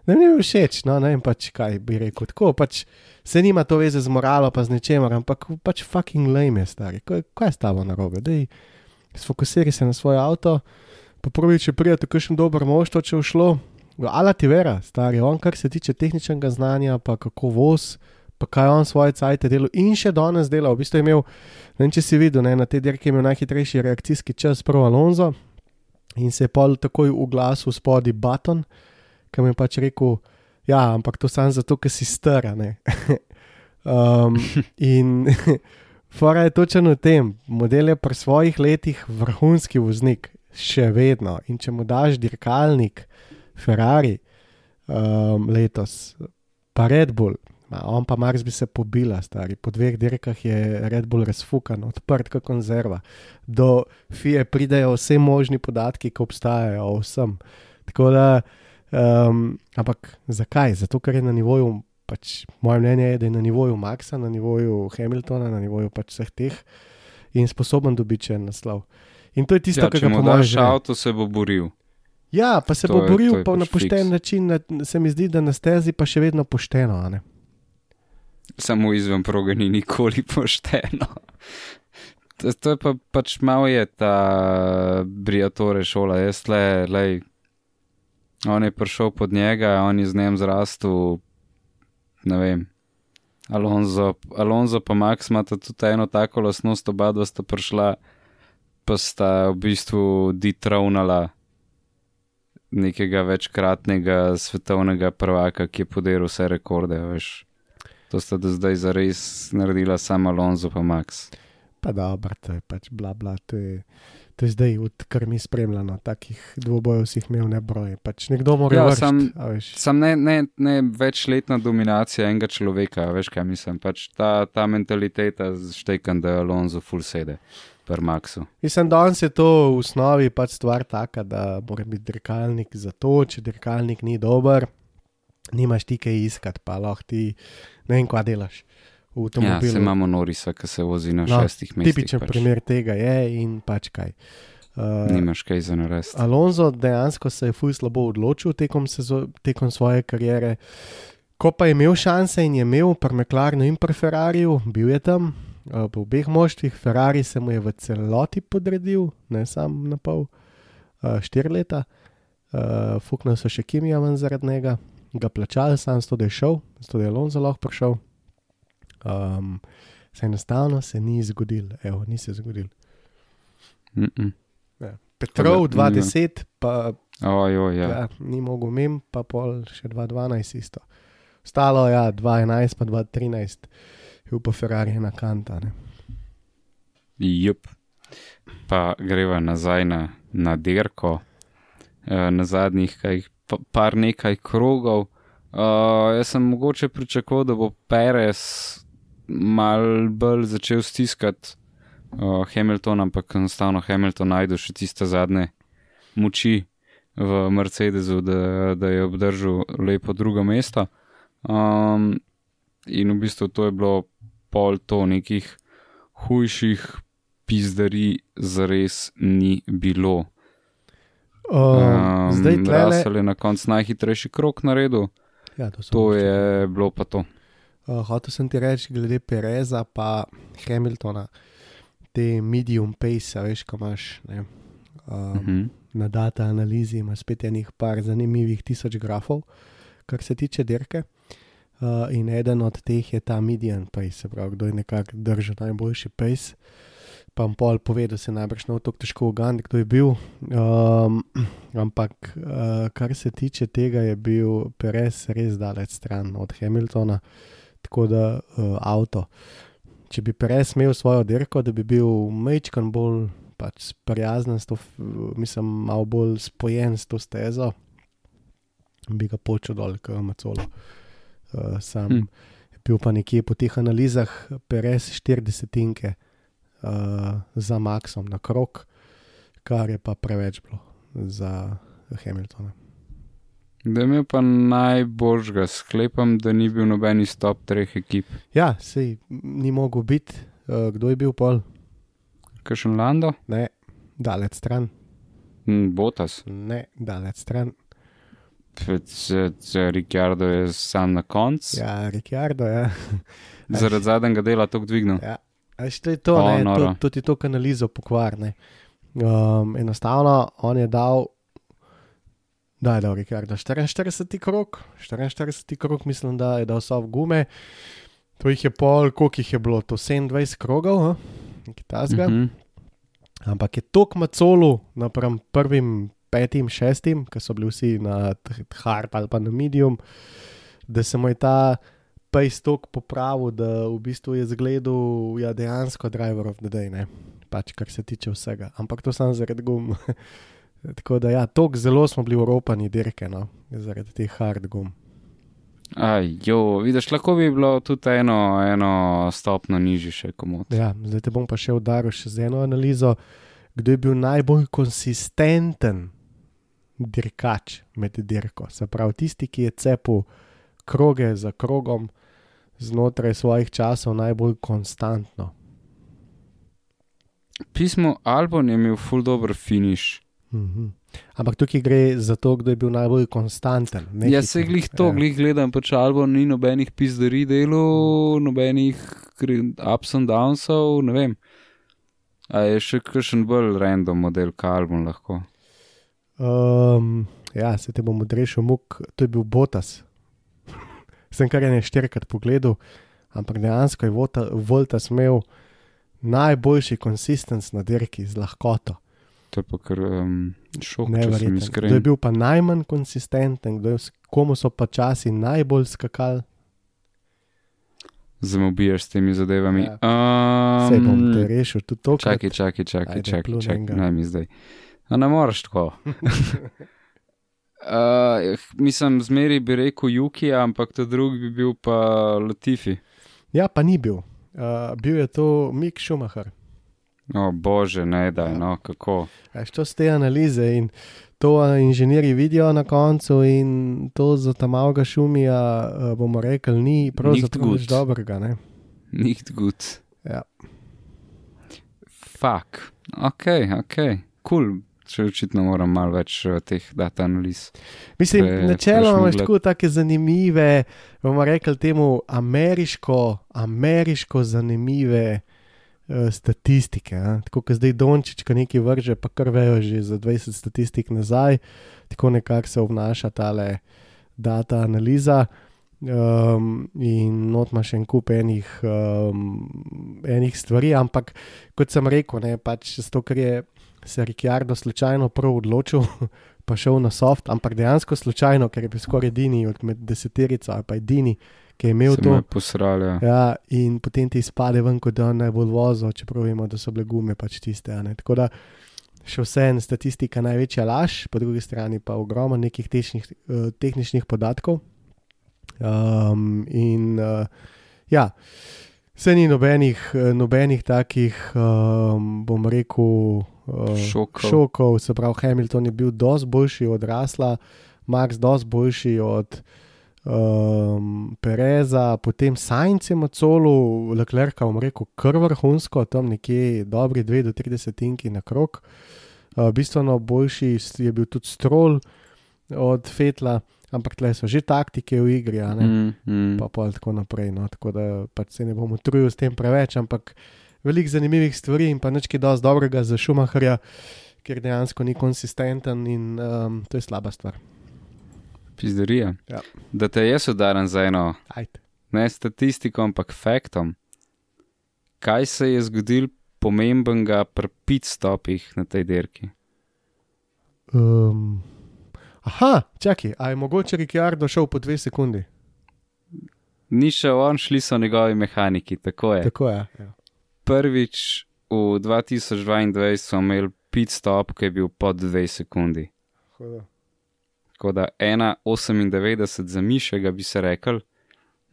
Ne mi je všeč, no, ne vem pač kaj bi rekel. Tako pač se nima to veze z moralo, pa z ničemer, ampak pač fucking lame je stari. Kaj, kaj je s tabo narobe? Dej, sfokusiraj se na svoj avto, pa prvi, če prijete kakšen dober mož, to če všlo. Ala ti vera, stari, on kar se tiče tehničnega znanja, pa kako voz, pa kaj on svoje cajte delo in še danes dela. V bistvu je imel, ne vem če si videl, ne, na tej dirki je imel najhitrejši reakcijski čas, prvo Alonso in se je pol takoj uglasil spodaj Baton, ki mi je pač rekel, ja, ampak to samo zato, ker si star, a ne. um, in fora je točno v tem, model je pri svojih letih vrhunski voznik, še vedno. In če mu daš dirkalnik, Ferrari um, letos, pa Red Bull, ma, on pa Mars bi se pobila, stari. Po dveh dirkah je Red Bull razfukan, odprt kot konzerva. Do FIE pridejo vse možni podatki, ki obstajajo o vsem. Tako da, um, ampak zakaj? Zato, ker je na nivoju, pač moje mnenje je, da je na nivoju Maxa, na nivoju Hamiltona, na nivoju pač vseh teh in sposoben dobiti še en naslov. In to je tisto, Ja, kar če ga mu pomaga. daš avto, se bo boril. Ja, pa se To bo je- boril je pa na pač pošten fiks. način, na, se mi zdi, da na stezi pa še vedno pošteno. a ne. Samo izven proge ni nikoli pošteno. To, to je pa pač malo je ta Briatore šola. Jaz le, le, on je prišel pod njega, on je z njim zrastel, ne vem. Alonso, Alonso pa Max imata tudi eno tako lasnost, oba dva sta prišla, pa sta v bistvu detronala nekega večkratnega svetovnega prvaka, ki je podelil vse rekorde, veš. To sta do zdaj zares naredila samo Alonso pa Max. Pa dobro, to je pač bla bla. To je, to je zdaj, odkar mi spremljamo, takih dvobojev si jih imel nebroj. Pač nekdo mora Ja, ja, sam- ne, ne, ne večletna dominacija enega človeka, veš kaj mislim. Pač ta, ta mentaliteta štekam, da je Alonso full sede, per Maxu. Mislim, danes je to v osnovi pač stvar taka, da mora biti dirkalnik za to, če dirkalnik ni dober, nimaš ti kaj iskati, pa lahko ti ne vem, kva delaš v Ja, avtomobilu. se imamo Norisa, ki se vozi na No, šestih mestih. Tipičen pač. primer tega je in pač kaj. Uh, Nimaš kaj za narediti. Alonso dejansko se je fuj slabo odločil tekom, sezo, tekom svoje kariere. Ko pa je imel šanse in je imel pri McLarenu in pri Ferrariju, bil je tam, uh, v obeh moštvih, Ferrari se mu je v celoti podredil, ne sam na pol, uh, štiri leta, uh, fuknil so še Kimija ven zaradi njega, ga plačali, sam s to, da je šel, s to, da je Alonso lahko prišel. Um, se enostavno se ni zgodil, evo, ni se zgodil. Mm -mm. Petrov Tako da, 2010, pa Ojo, ja. ja. Ja, ni mogel mem, pa pol še 2012 isto. Ostalo je ja, 2011, pa 2013, je pa Ferrari na kanta. Ne. Jup. Pa greva nazaj na, na dirko, e, na zadnjih kaj, pa, par nekaj krogov. Uh, jaz sem mogoče pričakoval, da bo Perez mal bolj začel stiskati uh, Hamilton, ampak enostavno Hamilton najde še tiste zadnje moči v Mercedesu, da, da je obdržal lepo drugo mesto. Um, in v bistvu to je bilo pol to nekih hujših pizdari, zares ni bilo. Um, zdaj tlele, Russell je na koncu najhitrejši krok naredil, ja, to, to je bilo pa to. Uh, hotel sem ti reči, glede Pereza pa Hamiltona, te medium pace, veš, ko imaš ne, um, uh Mhm. -huh. na data analizi, ima spet enih par zanimivih tisoč grafov, kar se tiče dirke. Uh, in eden od teh je ta median pace, se pravi, kdo je nekako držal najboljši pace. Pa bom pol povedal, se najbrž ne bo tako težko ugandi, kdo je bil. Um, ampak, uh, kar se tiče tega, je bil Perez res daleč stran od Hamiltona, tako da uh, avto. Če bi Perez imel svojo dirko, da bi bil mečkan bolj pač sprijazen, s to, mislim, malo bolj spojen s to stezo, bi ga počel dol, kot Macolo. Uh, sam Hm. hm. je bil pa nekje po teh analizah Perez 40 uh, za Maxom na krok, kar je pa preveč bilo za Hamiltona. Da je imel pa najboljšega, sklepam, da ni bil noben iz top treh ekip. Ja, sej ni mogel biti, uh, kdo je bil pol, Kakšen Lando? ne, daleč stran, Hm, Botas. ne, daleč stran. Ricciardo je sam na koncu. Ja. Ja, Ricciardo, ja. Zaradi zadnjega dela to dvignil. ja. A veš, to je to, O, ne, to, to ti to kanalizo pokvarne. Um, enostavno, on je dal, da je dal Ricciardo 44 krok, 44 krok, mislim, da je dal soft gume. To jih je pol, koliko jih je bilo, to 27 krogov, nekaj tasga. Mhm. Ampak je tok macolu napram prvim, petim, šestim, ki so bili vsi na hard ali pa na medium, da se mu je ta pace tok popravil, da v bistvu je zgledal ja, dejansko driver of the day, ne? pač kar se tiče vsega. Ampak to samo zaradi gum. Tako da ja, tok zelo smo bili uropani dirke, no? zaradi teh hard gum. Ajo, vidiš, lahko bi bilo tudi eno, eno stopno nižje še komod. Ja, zdaj te bom pa še udaril še z eno analizo, kdo je bil najbolj konsistenten dirkač med dirko. Se pravi, tisti, ki je cepil kroge za krogom znotraj svojih časov najbolj konstantno. Pismo Albon je imel full dober finish. Mhm. Ampak tukaj gre za to, kdo je bil najbolj konstanten. ne Ja, hiter. se glih to, Ja. glih gledam, pač Albon ni nobenih pizdari delo, nobenih ups and downsov, ne vem. A je še kakšen bolj random model, kot Albon lahko. Um, ja, se te bom odrešil, muk, to je bil Botas. Sem kar ne štirikrat pogledal, ampak dejansko je Volta- Voltas imel najboljši konsistens na dirki z lahkoto. To je pa kar um, šok, če sem Neverjeten. Kdo je iskren. bil pa najmanj konsistenten, kdo je, komu so pa časi najbolj skakali. Ubijaš s temi zadevami. Ja. Um, Sej bom te rešil, tudi to. Čakaj, čakaj, čakaj, Ajde, čakaj, čakaj, naj mi zdaj. A ne moreš tako. Uh, mislim, zmeri bi rekel Juki, ampak ta drugi bi bil pa Latifi. Ja, pa ni bil. Uh, bil je to Mik Schumacher. O bože, ne daj, no kako. Veš, to so te analize in to inženirji vidijo na koncu, in to za tam avga šumija, a, bomo rekli, ni pravzaprav nič dobrega. Ne? Nicht gut. Ja. Fak. Ok, ok, kul. Cool. Če očitno moram malo več eh, teh data analiz. Mislim, Pre- načeloma imaš tako take zanimive, bomo rekli temu, ameriško, ameriško zanimive statistike. a. Tako kot zdaj Dončič, ko nekaj vrže, pa kar vejo že za 20 statistik nazaj, tako nekako se obnaša tale data analiza. Um, in not imaš en kup enih, um, enih stvari, ampak kot sem rekel, ne, pač zato, ker je se Ricciardo slučajno prav odločil, pa šel na soft, ampak dejansko slučajno, ker je bil skoraj edini med deseterico ali pa edini, ki je imel Se to. me posrali. Ja. Ja, in potem ti izpade ven, kot da je najbolj vozil, čeprav vemo, da so bile gume pač tiste. Tako da še vse en statistika največja laž, po drugi strani pa ogromno nekih tehničnih, uh, tehničnih podatkov. Um, in uh, ja, vse ni nobenih, eh, nobenih takih, um, bom rekel, uh, Šokov. šokov. Se pravi, Hamilton je bil dosti boljši od Rasla, Max dosti boljši od um, Pereza, potem Sajenc je Macolu, Leclerc, bom rekel, kar vrhunsko, tam nekje dobri 2 do 30 tinki na krok. Uh, bistveno boljši je bil tudi Stroll od Fetla, ampak tle so že taktike v igri. Mm, mm. Pa pa tako naprej. No. Tako da pač se ne bom utrujil s tem preveč, ampak veliko zanimivih stvari in pa nekaj dosti dobrega za Šumaharja, ker dejansko ni konsistenten in um, to je slaba stvar. Pizderija. Ja. Da te jaz udarim za eno, Ajde. ne statistiko, ampak faktom. Kaj se je zgodil pomembenega pri pit stopih na tej dirki? Um, aha, čakaj, a je mogoče Ricciardo šel po dve sekundi? Ni šel on, šli so njegovi mehaniki, tako je. Tako je. Ja. Prvič v 2022 so imeli pit stop, ki je bil pod 2 sekundi. Hudo. Tako da 1,98 za mišega bi se rekel.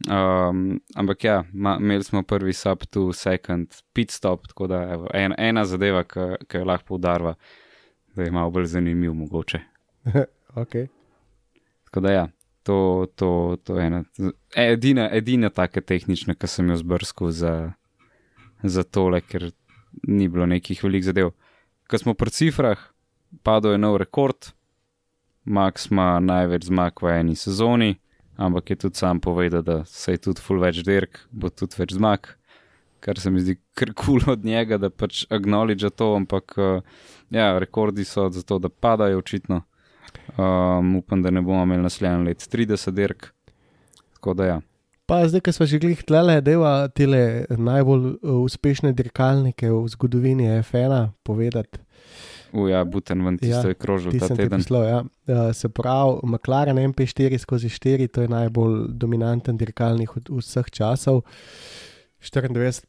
Um, ampak ja, ma, imeli smo prvi sub to second pit stop, tako da evo, en, ena zadeva, ki jo lahko poudarva, da je malo bolj zanimiv mogoče. Okay. Tako da ja, to, to, to je ena, edina, edina taka tehnična, ki sem jo zbrskal za, za tole, ker ni bilo nekih velikih zadev. Ko smo pri cifrah, padel je nov rekord, Max ima največ zmag v eni sezoni, ampak je tudi sam povedal, da se je tudi full več dirk, bo tudi več zmag, kar se mi zdi kar kul cool od njega, da pač acknowledge to, ampak uh, ja, rekordi so zato, da padajo očitno. Um, upam, da ne bomo imeli naslednji let 30 dirk. Tako da ja. Pa zdaj, ko smo že glih tlele, deva tele najbolj uh, uspešne dirkalnike v zgodovini F1 povedati. Uja, buten ven, tisto Ja, je krožil ta teden. poslal, ja. Uh, se pravi, McLaren MP4 skozi 4, to je najbolj dominanten dirkalnik od vseh časov. 94%,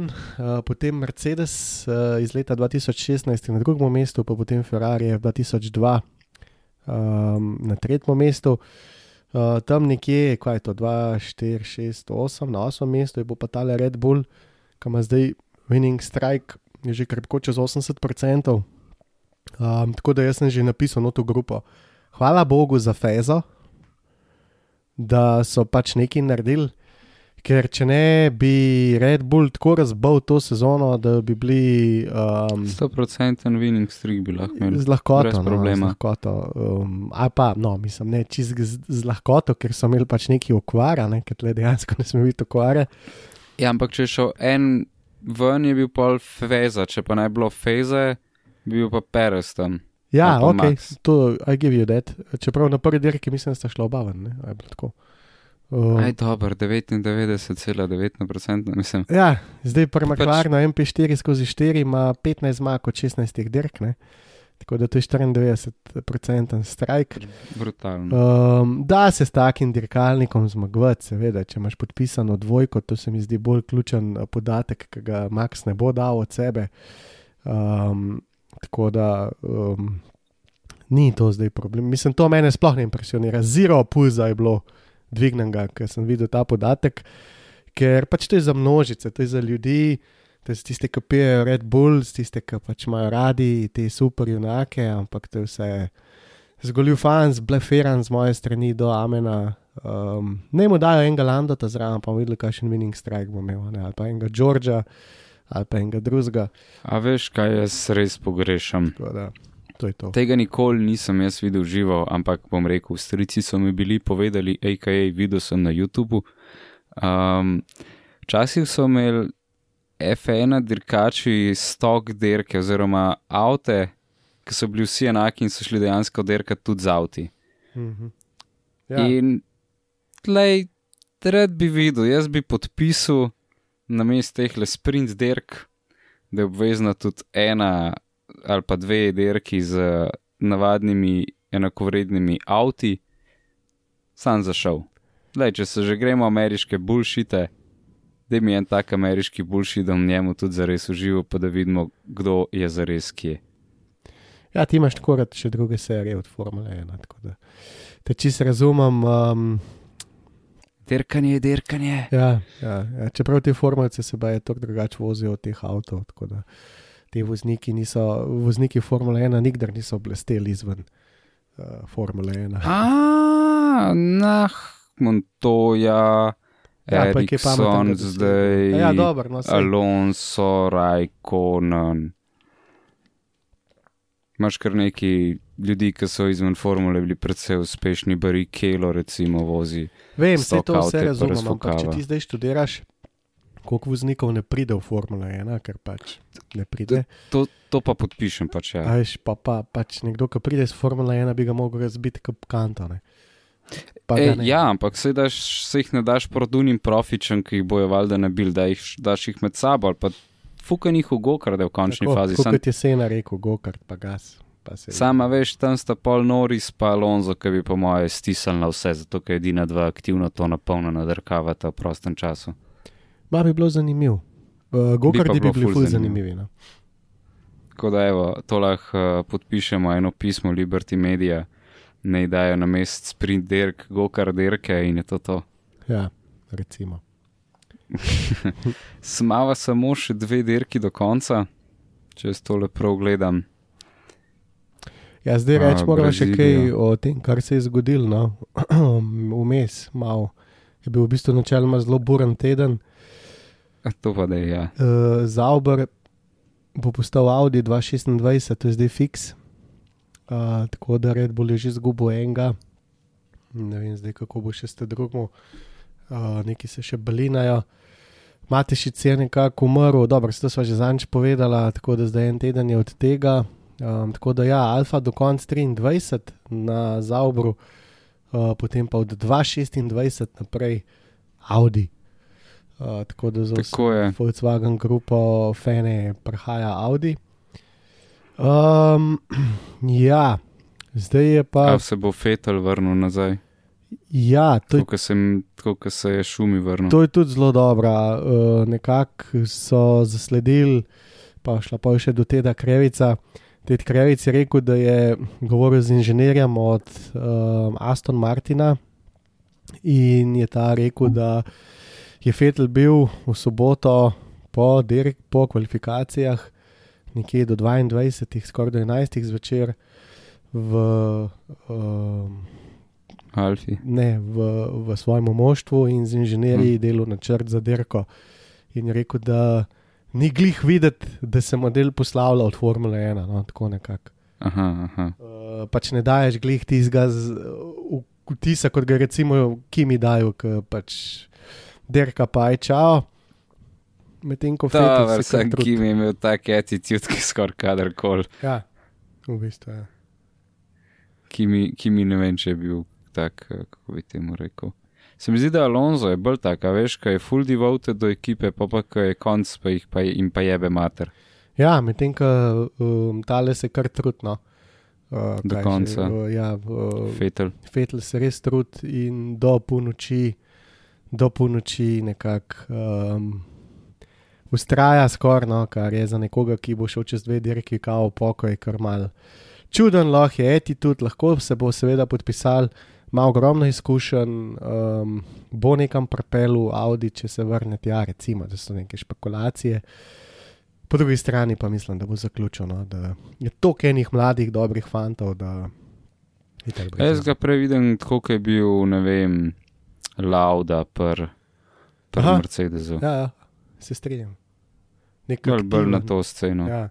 uh, potem Mercedes uh, iz leta 2016 je na drugem mestu, pa potem Ferrari je 2002 um, na tretjem mestu. Uh, tam nekje, kaj je to, 2, 4, 6, 8, na 8 mestu je pa tale Red Bull, ki ima zdaj winning strike, je že krpko čez 80%. Um, tako da jaz sem že napisal na to grupo. Hvala Bogu za Fezo, da so pač nekaj naredili, ker če ne bi Red Bull tako razbil to sezono, da bi bili um, 100% winning streak bi lahko imeli. z lahkoto. No, z lahkoto um, ali pa, no, mislim, ne čist z, z lahkoto, ker so imeli pač neki okvara, ne, ker dejansko ne sme biti okvare. Ja, ampak če je šel en ven, je bil pol feza, če pa bi bilo feze, bi bil pa Perez tam. Ja, Ali pa ok, Max. to I give you that. Čeprav na prvi dirki mislim, da sta šla oba ven, ne, a je bilo tako. Um, Aj, dober, 99,9%, mislim. Ja, zdaj pri Pač- McLarenu MP4 skozi 4 ima 15 zmag od 16 dirk, ne? tako da to je 94% strajk. Brutalno. Um, da se s takim dirkalnikom zmagovati, seveda, če imaš podpisano dvojko, to se mi zdi bolj ključen eh, podatek, ki ga Max ne bo dal od sebe. Um, tako da um, ni to zdaj problem. Mislim, to mene sploh ne impresionira. Zero pulza je bilo dvignjenega, ker sem videl ta podatek, ker pač to je za množice, to je za ljudi. To je tiste, ki pijejo Red Bull, tiste, ki pač imajo radi te super junake, ampak to je vse zgolj fans, bleferan z moje strani do Amena. Um, ne mu dajo enega Landota zraven, pa bomo videli, kakšen winning strike bo imel, ne? ali pa enega Georgea, ali pa enega drugega. A veš, kaj jaz res pogrešam? Tako da, to to. Tega nikoli nisem jaz videl živo, ampak bom rekel, strici so mi bili povedali, AKA videl sem na YouTubu. Um, včasih so imeli F1 dirkači stok dirke oziroma avte, ki so bili vsi enaki in so šli dejansko dirkati tudi z avti. Mhm. Ja. In tlej rad bi videl, jaz bi podpisal na mestu teh le sprint dirk, da je obvezna tudi ena ali pa dve dirki z navadnimi enakovrednimi avti, sam zašel. Lej, če se že gremo ameriške bulšite, da mi je en tak ameriški bulšit, da v njemu tudi zares uživo, pa da vidimo, kdo je zares kje. Ja, ti imaš tako rad še druge serije od Formule 1. tako da Te čisto razumem. Um, Dirkanje, dirkanje. ja, ja, ja, čeprav te formulce se baje tako drugače vozijo od teh avtomobilov. Tako da ti vozniki, niso, vozniki Formule 1 nikdar niso blesteli izven uh, Formule 1. A, nah, Montoya, Ja, je Erikson, dosledi. zdaj Ja, dobro, no, saj. Alonso, Raikkonen. Imaš kar neki ljudi, ki so izven formule bili predvsej uspešni, Barry Kelo, recimo, vozi. Vem, vse to vse pa razumem, ampak če ti zdaj študiraš, koliko voznikov ne pride v Formule 1, ker pač ne pride. To, to pa podpišem pač, ja. Ajš, pa, pa pač nekdo, ki pride iz Formule 1, bi ga mogel razbiti kot kantone. Pa ga E, ne. ja, ampak se, daš, se jih ne daš produnim profičem, ki jih bojo valjda nabil, da jih daš jih med sabo ali pa fukan jih v gokar, da v končni Tako, fazi. Sam, kot je Sena rekel, gokart pa gas. Sama veš, tam sta pol Noris pa Alonso, ki bi po moje stisnili na vse, zato ker edina dva aktivno to napolno nadrkavata v prostem času. Ma bi bilo zanimivo. Uh, Gokardi bi, bi bili ful zanimivi. No? Tako da, evo, to lahko uh, podpišemo eno pismo Liberty Media, ne dajo na mest sprint dirk, gokar dirke in je to to. Ja, recimo. Smava samo še dve dirki do konca, če jaz tole prav gledam. Ja, zdaj reč moramo še kaj o tem, kar se je zgodilo. No? Vmes, malo. Je bil v bistvu načeloma zelo buren teden. A To pa da je, ja. Uh, Zauber bo postal Audi 2026, to je zdaj fiks. Uh, tako da Red Bull je že izgubil enega, ne vem zdaj kako bo še s tem drugim, uh, neki se še balinajo. Matešic je nekako umrl, dobro, to smo že zanč povedala, tako da zdaj en teden je od tega. Um, tako da ja, Alfa do konca 23 na Zaubru, uh, potem pa od 2026 naprej Audi. Uh, tako da za vse Tako je. Volkswagen grupo Fene prihaja Audi. Um, ja, zdaj je pa. A se bo Fetal vrnil nazaj, Ja, to je tako kot se je šumi vrnil. To je tudi zelo dobra. Uh, Nekako so zasledili, pa šla pa še do tega Krevica. Ted Krevic je rekel, da je govoril z inženirjem od um, Aston Martina in je ta rekel, da je Fetel bil v soboto po, dirk, po kvalifikacijah, nekje do 22, skoraj do 11 zvečer v. Um, Alfi. ne, v, v svojem moštvu in z inženirji delal načrt za dirko. In je rekel, da ni glih videti, da se model poslavlja od Formule 1. No, tako nekako. Aha, aha. Uh, pač ne daješ glih tistega v- vtisa, kot ga recimo Kimi dajo, ki pač dirka pa je čao. Medtem ko Ta Vettel se vrsta, kar trudi. ki mi je imel tak attitude, ki skoraj kadarkoli, Ja, v bistvu. Ja. ki mi, ki mi ne vem, če je bil tak, eh, kako bi temu rekel. Se mi zdi, da Alonso je bolj tak, veš, kaj je full devoted do ekipe, pa pa ko je konc, pa jih pa jim pa jebe mater. Ja, medtem ko um, tale se kar trudno. Uh, Do kaj že, konca. Uh, ja, uh, Fetal. Fetel se res trudi in do polnoči, do polnoči nekako um, ustraja skoraj, no, kar je za nekoga, ki bo šel čez dve dirki, kao pokoj, kar mal. Čuden lahko je attitude, lahko se bo seveda podpisal, ima ogromno izkušenj, um, bo nekam prepel v Audi, če se vrne tja, recimo, da so neke špekulacije. Po drugi strani pa mislim, da bo zaključeno, da je toliko enih mladih, dobrih fantov, Jaz ga prej vidim tako, kot je bil, ne vem, Lauda pr, pr Aha. Mercedesu. Ja, ja, se strinjam. Nek Bolj, bolj na to sceno. Ja,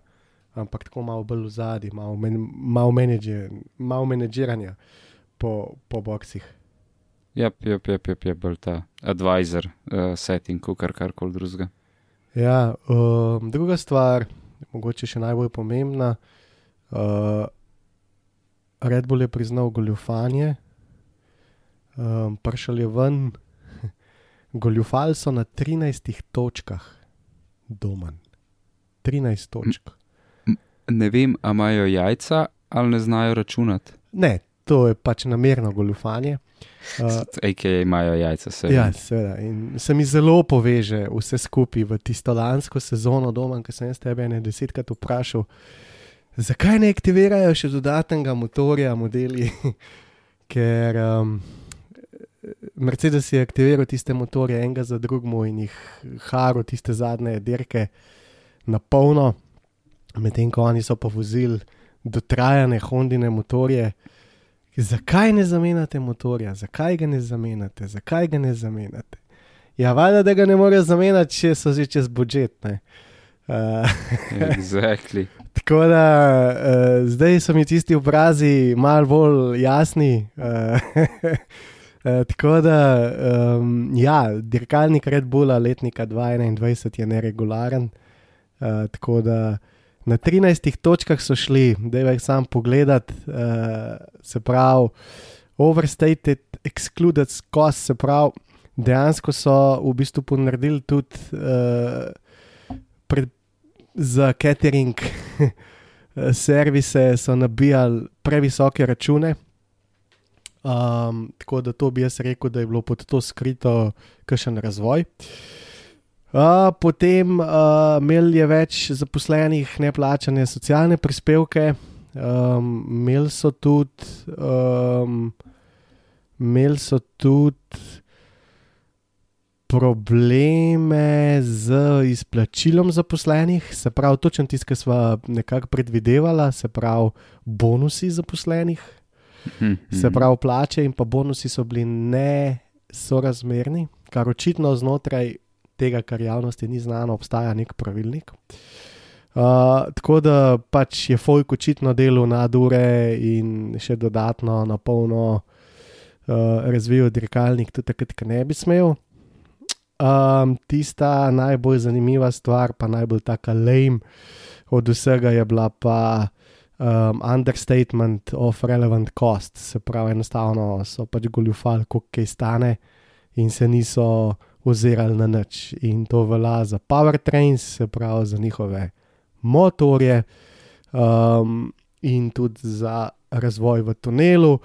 ampak tako malo bolj v zadnji, malo, men, malo, menedžer, malo menedžiranja po, po boksih. Ja, ja, ja, ja, ja, bolj ta advisor, uh, setting, kar karkoli drugega. Ja, um, druga stvar, mogoče še najbolj pomembna. Uh, Red Bull je priznal goljufanje, um, prišel je ven Goljufali so na 13 točkah doma. 13 točk. Ne vem, a imajo jajca ali ne znajo računati. Ne, to je pač namerno goljufanje. Uh, AK imajo jajca, se ja, seveda. In se mi zelo poveže vse skupaj v tisto lansko sezono doma, ki sem jaz tebe ne desetkrat vprašal, zakaj ne aktivirajo še dodatnega motorja, modeli. Ker um, Mercedes je aktiviral tiste motorje enega za drugim in jih haro tiste zadnje dirke na polno, medtem ko oni so pa vozili dotrajane Hondine motorje. Zakaj ne zamenjate motorja, zakaj ga ne zamenjate, zakaj ga ne zamenjate? Ja, valjda, da ga ne morejo zamenjati, če so že čez budžet. Uh, exactly. tako da uh, zdaj so mi tisti obrazi malo bolj jasni. Uh, uh, tako da, um, ja, dirkalnik Red Bulla letnika 2021 je neregularen. Uh, tako da na 13 točkah so šli, da je sam pogledat, uh, se pravi, overstated, excluded cost, se pravi, dejansko so v bistvu ponaredili tudi uh, pred, za catering servise, so nabijali previsoke račune. Um, tako da to bi jaz rekel, da je bilo pod to skrito, kakšen razvoj. Uh, Uh, potem uh, imeli je več zaposlenih, ne plačane socialne prispevke, um, imeli so tudi, um, imeli so tudi probleme z izplačilom zaposlenih, se pravi, točno tisto, kar smo nekako predvidevali, se pravi, bonusi zaposlenih, Mhm. se pravi, plače in pa bonusi so bili nesorazmerni, kar očitno znotraj tega, kar javnosti ni znano, obstaja nek pravilnik. Uh, tako da pač je Fojk očitno delal na dure in še dodatno na polno uh, razvijal dirkalnik, tudi takrat, ko ne bi smel. Um, tista najbolj zanimiva stvar, pa najbolj taka lame od vsega, je bila pa um, understatement of relevant cost. Se pravi, enostavno so pač goljufali, koliko kaj stane, in se niso ozirali na nič. In to velja za powertrains, se pravi za njihove motorje, um, in tudi za razvoj v tunelu.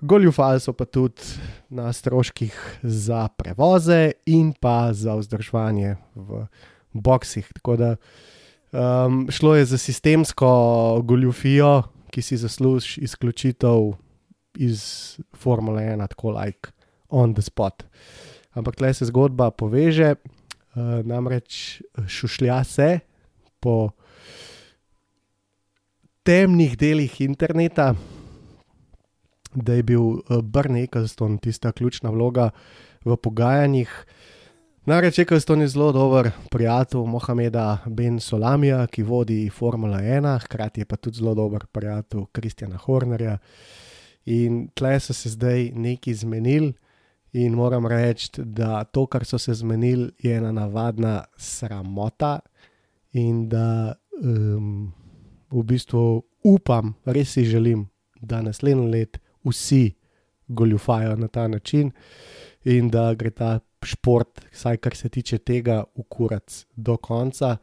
Goljufali so pa tudi na stroških za prevoze in pa za vzdrževanje v boksih. Tako da um, šlo je za sistemsko goljufijo, ki si zasluži izključitev iz Formule 1, tako like on the spot. Ampak tle se zgodba poveže, uh, namreč šušlja se po temnih delih interneta, da je bil Brne Eccleston tista ključna vloga v pogajanjih. Namreč Eccleston je zelo dober prijatelj Mohameda Ben Solamija, ki vodi Formula 1, hkrati je pa tudi zelo dober prijatelj Kristjana Hornerja. In tle so se zdaj neki zmenili. In moram reči, da to, kar so se zmenili, je ena navadna sramota, in da um, v bistvu upam, res si želim, da naslednji let vsi goljufajo na ta način in da gre ta šport, vsaj kar se tiče tega, ukurac do konca,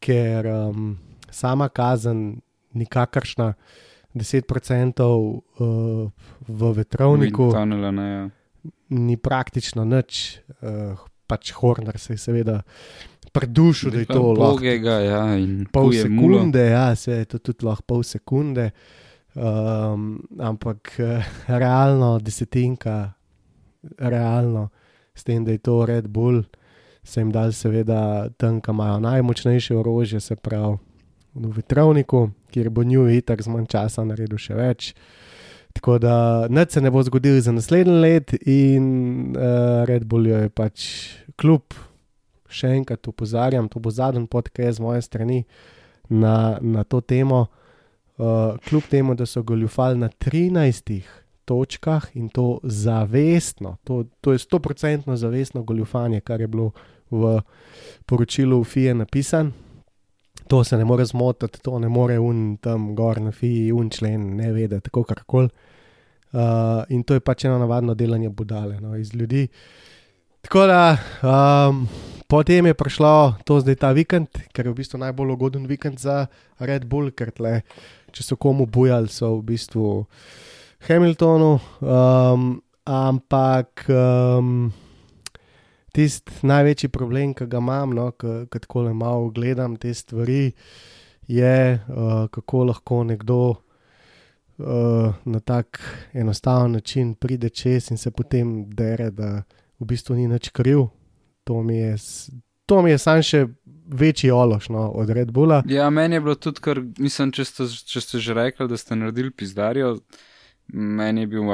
ker um, sama kazen, nikakršna 10% uh, v vetrovniku Tunela, ne, ja. Ni praktično nič, uh, pač Horner se je seveda predušil, da je to lahko. Bogega, ja, Pol kuje mulo. sekunde, ja, se je to tudi lahko pol sekunde, um, ampak eh, realno desetinka, realno, s tem, da je to Red Bull, se jim dal seveda tam, kam imajo najmočnejše orožje, se pravi v vetrovniku, kjer bo New Itak z manj časa naredil še več. Tako da nič se ne bo zgodilo za naslednji let, in uh, Red Bull je pač kljub, še enkrat opozarjam, to bo zadnji podcast z moje strani na, na to temo. Uh, kljub temu, da so goljufali na 13 točkah in to zavestno, to, to je 100% zavestno goljufanje, kar je bilo v poročilu FIE napisano. To se ne more zmotiti, to ne more un tam gor na FIE, un člen, ne vedeti, tako karkoli. Uh, in to je pač eno navadno delanje budale. No. Iz ljudi Tako da, um, potem je prišlo to zdaj ta vikend, ker je v bistvu najbolj ugoden vikend za Red Bull, ker tle, če so komu bujali, so v bistvu Hamiltonu. Um, ampak um, tisti največji problem, ki ga imam, no, ko tako le malo gledam te stvari, je, uh, kako lahko nekdo. Uh, na tak enostaven način pride čez in se potem dere, da v bistvu ni nič kriv. To mi je, to mi je sam še večji ološ no, od Red Bulla. Ja, meni je bilo tudi, ker mislim, če ste, če ste že rekli, da ste naredili pizdarijo, meni je bil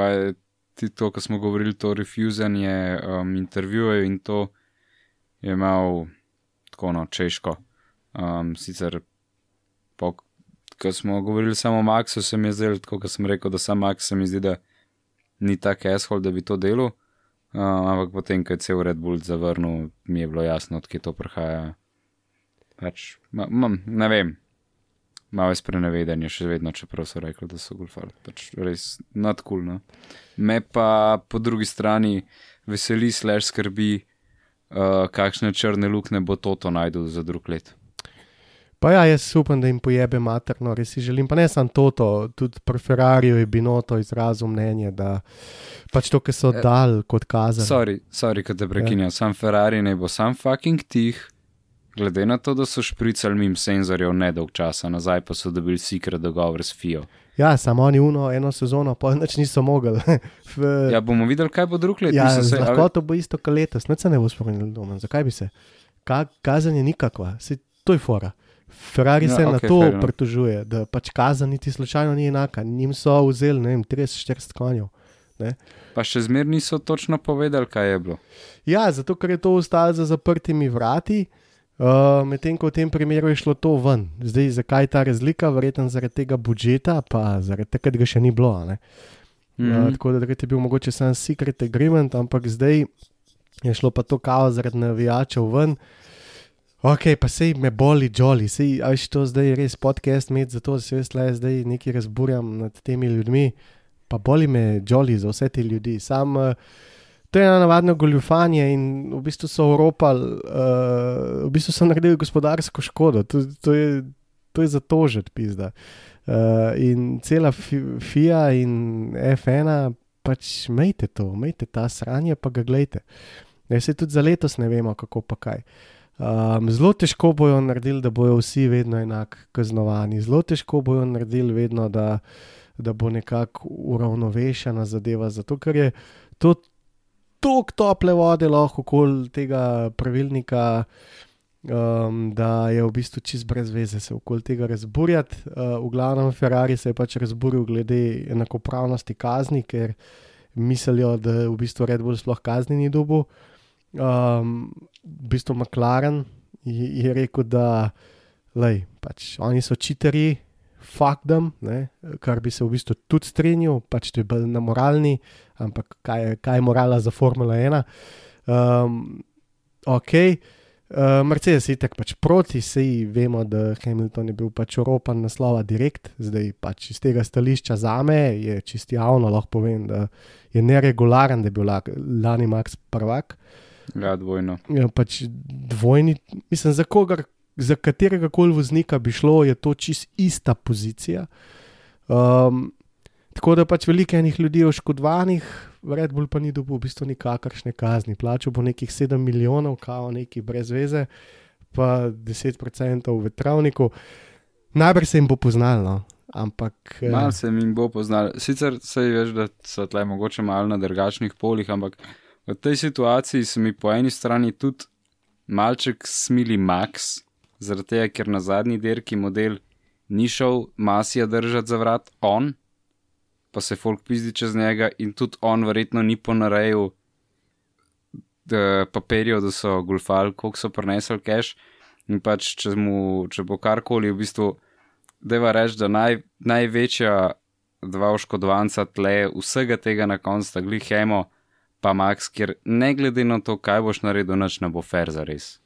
vaj, to, ko smo govorili, to refuzanje um, intervjujev in to je imel tako no, češko. Um, sicer, ko smo govorili samo o Maxu, se mi je zdelo, kot sem rekel, da sam Max se mi zdi, da ni tak asshole, da bi to delal. Uh, ampak potem, ko je cel Red Bull zavrnil, mi je bilo jasno, odkje to prihaja. Pač, ma, ma, ne vem, malo je sprenevedanje, še vedno, čeprav so rekli, da so golfali. Pač res nadkulno. Me pa po drugi strani veseli, slash skrbi, uh, kakšne črne lukne bo Toto najdel za drug let. Pa ja, jaz upam, da jim pojebe materno, res si želim. Pa ne samo to, tudi pri Ferrariju je Binoto izrazil mnenje, da pač to, ki so e, dal kot kazali. Sorry, sorry, kad te prekinjam, ja. sam Ferrari ne bo sam fucking tih, glede na to, da so špricali mim senzorjev nedolg časa nazaj, pa so dobili sikre dogovor s FIO. Ja, samo oni uno eno sezono, pa nič niso mogli. v... Ja, bomo videli, kaj bo drug let. Ja, se, lahko ali... to bo isto, kot letos, ne se ne bo spomnil doma. Zakaj bi se? Ka kazanje nikakva, se to je fora. Ferrari ja, se okay, na to fair, pritožuje, da pač kazen niti slučajno ni enaka. Njim so vzeli 30-40 konjev. Ne? Pa še zmeraj niso točno povedali, kaj je bilo. Ja, zato ker je to ostalo za zaprtimi vrati, uh, medtem ko v tem primeru je šlo to ven. Zdaj, zakaj je ta razlika? Verjetno zaradi tega budžeta, pa zaradi tega, da ga še ni bilo. Mm -hmm. uh, tako da je bil mogoče samo secret agreement, ampak zdaj je šlo pa to kao zaradi navijačev ven. Ok, pa sej me boli, jolly, sej, ajš to zdaj res podcast med, zato se jaz le zdaj nekaj razburjam nad temi ljudmi, pa boli me, jolly, za vse te ljudi. Sam, uh, to je ena navadna goljufanje in v bistvu so Evropali, uh, v bistvu so naredili gospodarsko škodo, to, to je, je za to že pizda. Uh, in cela FIA in F1, pač mejte to, mejte ta sranje, pa ga gledajte. Ne, se tudi za letos ne vemo, kako pa kaj. Um, zelo težko bojo naredili, da bojo vsi vedno enako kaznovani, zelo težko bojo naredili, vedno, da, da bo nekako uravnovešena zadeva. Zato, ker je to tako tople vode lahko okoli tega pravilnika, um, da je v bistvu čist brez veze se okoli tega razburjati. Uh, v glavnem Ferrari se je pač razburil glede enakopravnosti kazni, ker mislijo, da v bistvu Red Bull sploh kazni ni dobil. Um, v bistvu McLaren je, je rekel, da lej, pač, oni so čiteri, ne, kar bi se v bistvu tudi strinjal, pač to je bolj na moralni, ampak kaj je, kaj je morala za Formula 1. Um, ok. Uh, Mercedes je tako pač proti, sej vemo, da Hamilton je bil pač oropan naslova direkt, zdaj pač iz tega stališča za me je čisti javno, lahko povem, da je neregularen, da je bil lani Max prvak. Ja, dvojno. Ja, pač dvojni, mislim, za, kogar, za katerega koli voznika bi šlo, je to čist ista pozicija. Um, tako da pač veliko enih ljudi je oškodovanih, Red Bull pa ni dobil v bistvu nikakršne kazni. Plačal bo nekih 7 milijonov, kao neki brez veze, pa 10% v vetravniku. Najbrž se jim bo poznalo. No. Ampak. Eh, malo se jim bo poznalo. Sicer se veš, da so tle mogoče malo na drugačnih polih, ampak. V tej situaciji se mi po eni strani tudi malček smili Max, zaradi tega, ker na zadnji dirki model ni šel masija držati za vrat, on, pa se folk pizdi čez njega in tudi on verjetno ni ponarejal papirjev, da so golfali, koliko so prenesli cache. In pač, če, mu, če bo karkoli, v bistvu, deva reči, da naj, največja dva oškodovanca tle vsega tega na koncu, da glih hemo pa Max, ker ne glede na to, kaj boš naredil, noč ne bo fair za res.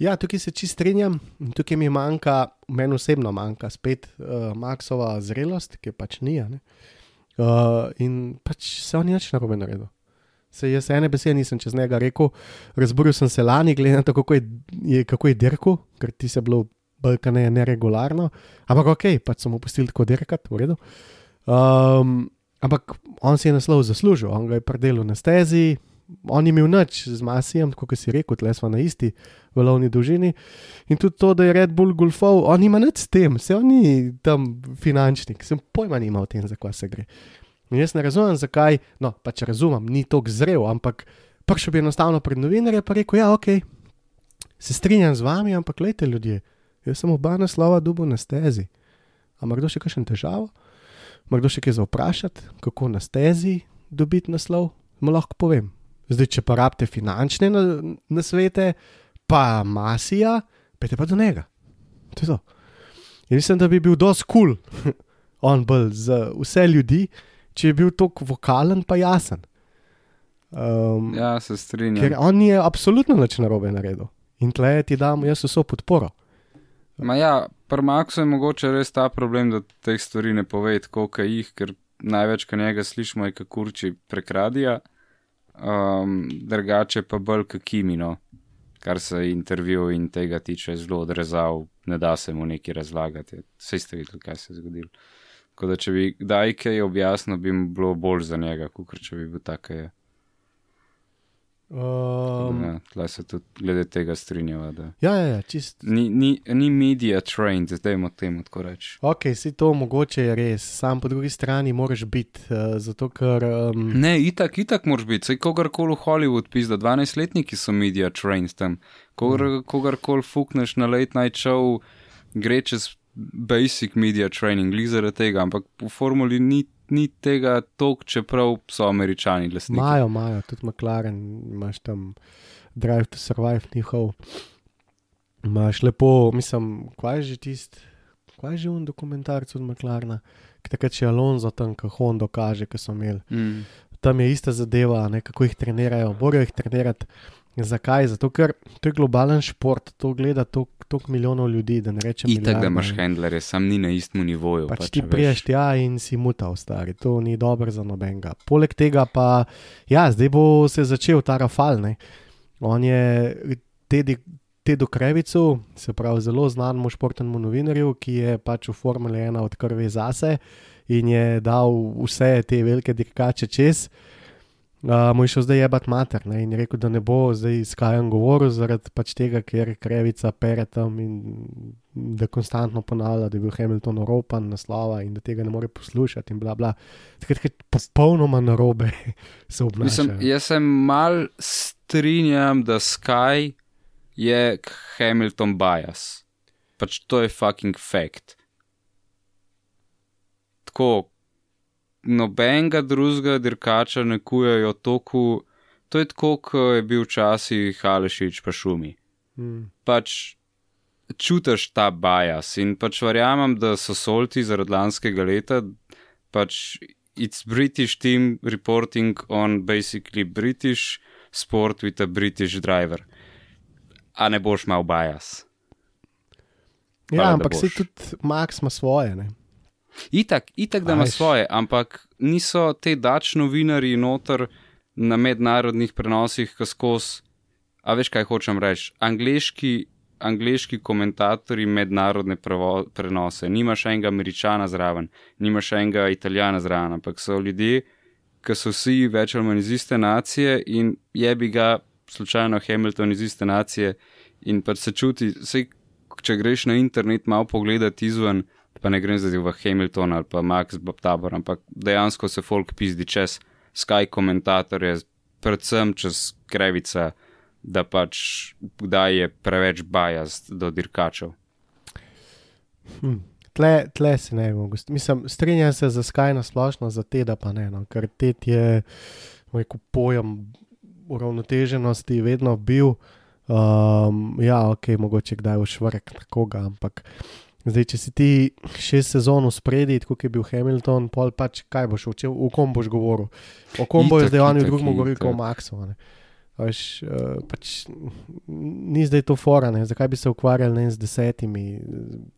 Ja, tukaj se čist strinjam, tukaj mi manjka, meni osebno manjka spet uh, Maxova zrelost, ki pač ni. Uh, in pač se on nič narobe naredil. Se jaz ene besede nisem čez njega rekel, razburil sem se lani, glede na to, kako je, je, kako je dirkal, ker ti se bilo brkane neregularno. Ampak ok, pač sem mu pustil tako dirkat, v redu. Um, ampak on si je naslov zaslužil, on ga je predelal na stezi, on je imel nič z Masijem, kot si rekel, tle smo na isti valovni dolžini. In tudi to, da je Red Bull golfov, on ima nič s tem, se on ni tam finančnik, sem pojma nima o tem, za kaj se gre. In jaz ne razumem, zakaj, no, pač razumem, ni to zrel, ampak prišel bi enostavno pred novinarje in rekel: Ja, ok, se strinjam z vami, ampak gledajte ljudje, jaz sem oba naslova dubo na stezi. Ampak kdo še kakšen težavo? Ima kdo še kaj za vprašati, kako na stezi dobiti naslov? Mu lahko povem. Zdaj, če pa rabite finančne na, na svete, pa masija, pete pa do njega. To je to. In mislim, da bi bil dosti kul, cool. on bolj za vse ljudi, če bi bil tako vokalen, pa jasen. Um, Ja, se strinjam. ker on je absolutno nič narobe naredil. In tle ti dam jaz vso podporo. Ma ja, pri Maxu je mogoče res ta problem, da teh stvari ne pove kot jih, ker največ, kar njega slišimo, je kakurči prekradija, um, drugače pa bolj kakimino, kar se intervju in tega tiče zelo odrezal, ne da se mu nekaj razlagati. Vse ste videli, kaj se je zgodilo. Tako da, če bi kdaj kaj objasnil, bi bilo bolj za njega, kot če bi bil tak, je. Um, Ja, Tlej se tudi glede tega strinjava, da ja, ja, ja, čist. ni, ni, ni media trained, zdaj mu temu tako reči. Ok, si to mogoče je res, sam po drugi strani moraš biti, uh, zato ker. Um, Ne, itak, itak moraš biti. Sej kogarkoli v Hollywood pisa, 12-letniki so media trained tam. Kogar, mm. Kogarkoli fukneš na late night show, gre čez basic media training, glih zaradi tega, ampak v formuli ni, ni tega tok, čeprav so američani glasniki. Imajo, imajo, tudi McLaren, imaš tam Drive to Survive njihov. Imaš lepo, mislim, kaj je že tisti, kaj je že un dokumentarc od McLarena, ki takrat še Alonso tam, ki Hondo kaže, ki so imeli. Mm. Tam je ista zadeva, ne, kako jih trenirajo, morajo jih trenirati. Zakaj? Zato, ker to je globalen šport, to gleda toliko milijonov ljudi, da ne rečem. Itak, da milijarde, imaš ne. handlerje, sam ni na istem nivoju. Pač pač, ti priješ tja in si mutal, stari, to ni dobro za nobenega. Poleg tega pa, ja, zdaj bo se začel ta rafal. Ne. On je Tedi, Tedo Krevicu, se pravi zelo znanemu športnemu novinarju, ki je pač v Formuli 1 od krvi zase in je dal vse te velike dirkače čez. Uh, mu je šel zdaj jebat mater ne, in je rekel, da ne bo zdaj skajan govoril zaradi pač tega, ker krevica pere tam in da konstantno ponavlja, da je bil Hamilton oropan naslova in da tega ne more poslušati in bla bla. Takrat popolnoma narobe se obnaša. Mislim, jaz se mal strinjam, da Sky je Hamilton bias. Pač to je fucking fact. Tako, nobenega drugega dirkača ne kujajo toku. To je tako, kot je bil včasih Alešič pa šumi. Mm. Pač čutiš ta bias in pač verjamem, da so solti zaradi lanskega leta, pač it's British team reporting on basically British sport with a British driver. A ne boš imel bias. Ja, Hvala, ampak se boš. tudi Max ima svoje. Ne? Itak, itak da ima svoje, ampak niso te dač novinari noter na mednarodnih prenosih, ki skozi. A veš, kaj hočem reči? Angliški, angliški komentatorji mednarodne prevo, prenose, nimaš enega američana zraven, nimaš enega italijana zraven, ampak so ljudje, ki so vsi več ali manj iz iste nacije in je bi ga slučajno Hamilton iz iste nacije in pač se čuti, sej, če greš na internet malo pogledati izven, pa ne grem zdaj v Hamilton ali pa Max Tabor, ampak dejansko se folk pizdi čez Sky komentatorje, predvsem čez krevica, da pač kdaj je preveč bajast do dirkačev. Hm. Tle, tle se ne vem, mislim, strinjam se za Sky na splošno, za teda pa ne, no, ker ted je rekel, pojem uravnoteženosti vedno bil. Um, ja, ok, mogoče kdaj v švrk na koga, ampak zdaj, če si ti šest sezon v spredi, kot je bil Hamilton, pol pač kaj boš učil, o kom boš govoril. O kom Itak, zdaj oni v drugem govorili, kot o Maxu. a ne. A Veš, uh, pač, ni zdaj to fora, ne? zakaj bi se ukvarjali ne, z desetimi,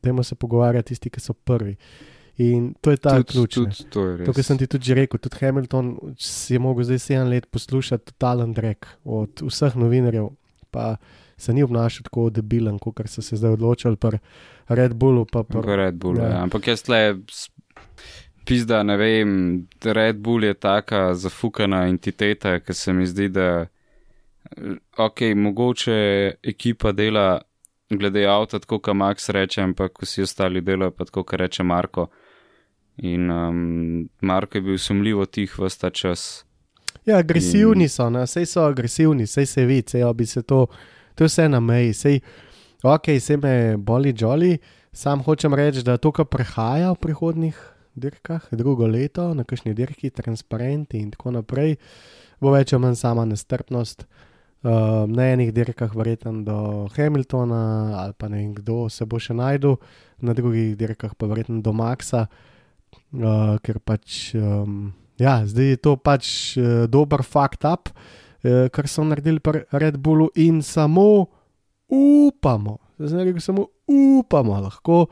dajmo se pogovarjati tisti, ki so prvi. In to je ta Tudi- ključ. ne. tudi To je. To, kar sem ti tudi že rekel, tudi Hamilton si je mogel zdaj 7 let poslušati totalen drek od vseh novinarjev, pa se ni obnašal tako debilen, kot so se zdaj odločili pri Red Bullu. Pa pri, V Red Bullu. Ja. Ja. Ampak jaz le, pizda, ne vem, Red Bull je taka zafukana entiteta, ki se mi zdi, da ok, mogoče ekipa dela glede avta, tako kot Max reče, ampak vsi ostali delajo pa tako, kot reče Marko. In um, Marko je bil sumljivo tih vsta čas. ja, agresivni so, ne? sej so agresivni, sej se vidi, sej bi se to, to je vse na meji. Sej, ok, se me boli jolly, sam hočem reči, da to, kar prehaja v prihodnih dirkah, drugo leto, na kakšni dirki, transparenti in tako naprej, bo več ali manj sama nestrpnost. Uh, na enih dirkah, verjetno do Hamiltona, ali pa ne vem kdo se bo še najdel, na drugih dirkah pa verjetno do Maxa, uh, ker pač, um, ja, zdaj je to pač uh, dober fakt up, uh, kar so naredili pri Red Bullu in samo upamo, zdaj rekel, samo upamo lahko.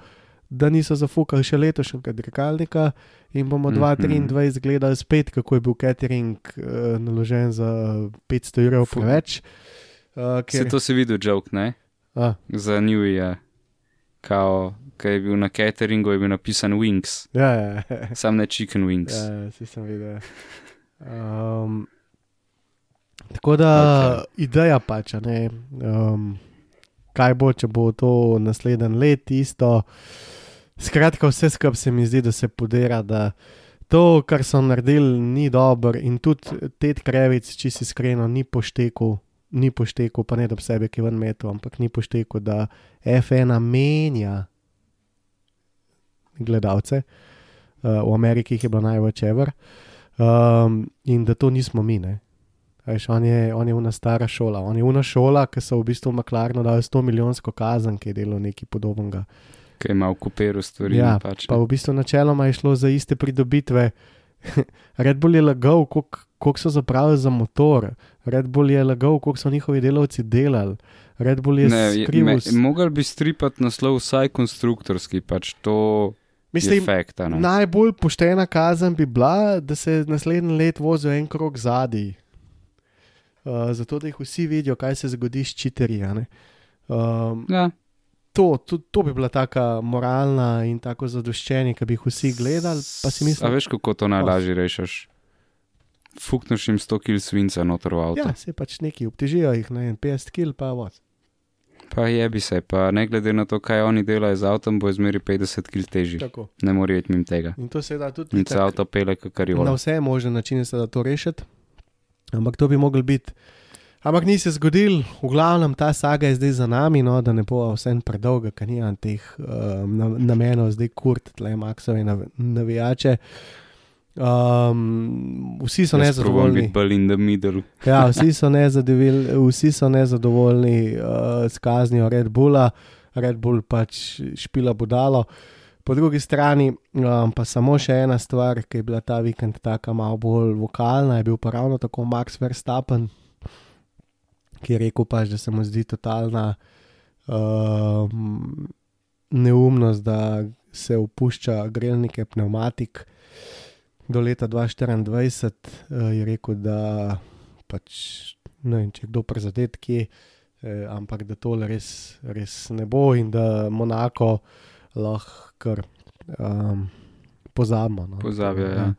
Da niso zafukali še letošnjega dirkalnika, in bomo Mhm. 2023 gledali spet, kako je bil catering uh, naložen za 500 evrov preveč. Uh, Ker... Se to si videl, joke, ne? a, Za New Year. Kao, kaj je bil na cateringu, je bil napisan Wings, ja, ja, ja. sam ne chicken wings. Ja, si sem videl. Um, tako da Ok. okay. ideja pač, ne, um, kaj bo, če bo to naslednji let isto. Skratka, vse skupaj se mi zdi, da se podira, da to, kar so naredili, ni dobro in tudi te krevic, če si iskreno, ni pošteku. Ni pošteku, pa ne da sebe ki ven metu, ampak ni pošteku, da F1 menja gledalce. Uh, v Ameriki jih je bilo največ ever. Um, in da to nismo mi. ne. Veš, on, je, on je una stara šola, on je una šola, ki so v bistvu Maklarno dali 100 milijonsko kazen, ki je delal nekaj podobnega. Ki ima v kuperu stvari. Ja, pač, pa v bistvu načeloma je šlo za iste pridobitve. Red Bull je lagal, koliko so zapravili za motor, Red Bull je lagal, koliko so njihovi delavci delali, Red Bull je skrival. Mogel bi stripati naslov vsaj konstruktorski, pač to Mislim, ne. Najbolj poštena kazen bi bila, da se naslednji let vozijo en krog zadaj. Uh, zato, da jih vsi vidijo, kaj se zgodi s čiterji. Um, Ja, to, to, to bi bila taka moralna in tako zadoščenje, ki bi jih vsi gledali. Pa si A mislim, veš, kako to najlažje rešiš? Fukneš jim 100 kg svinca noter v avto. ja, se pač neki obtežijo jih na 50 kg, pa voz. Pa jebi se, pa ne glede na to, kaj oni delajo z avtom, bo izmeri 50 kg težji. Tako. Ne iti mimo tega. In to se da tudi In se avto pele, kar je na ono. vse možne načine se da to rešiti. Ampak to bi mogel biti. Ampak ni se zgodil, v glavnem ta saga je zdaj za nami, no, da ne bo vse predolga, ker nimam teh um, na- namenov, zdaj kurt, tle maksove nav navijače. Um, vsi so Jaz nezadovoljni. Ja, vsi so nezadovoljni, vsi so nezadovoljni uh, s kaznijo Red Bulla, Red Bull pač špila budalo. Po drugi strani um, pa samo še ena stvar, ki je bila ta vikend tako malo bolj vokalna, je bil pa ravno tako Max Verstappen, ki je rekel pač, da se mu zdi totalna um, neumnost, da se opušča grelnike pneumatik. Do leta 2024 uh, je rekel, da pač ne vem, če kdo prizadet, kje, eh, ampak da tole res, res ne bo in da Monako lahko kar um, pozabimo. No. Pozabijo, ja.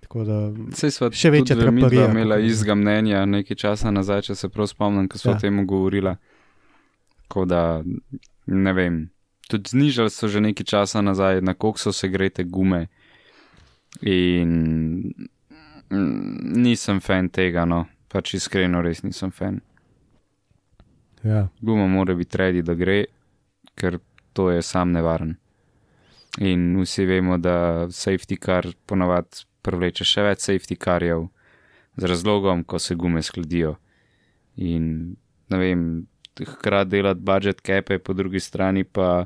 Tako da, Sej sva Še večja traparija, imela istega mnenja nekaj časa nazaj, če se prav spomnim, ko smo Ja. o tem govorila. Tako da, ne vem. Tudi znižali so že nekaj časa nazaj, na koliko so se grete gume. In mm, nisem fan tega, no, pač iskreno res nisem fan. ja. Guma mora biti redi, da gre, ker to je sam nevaren. In vsi vemo, da safety car ponavadi privleče še več safety carjev z razlogom, ko se gume skladijo. In ne vem, hkrati delati budget cape, po drugi strani pa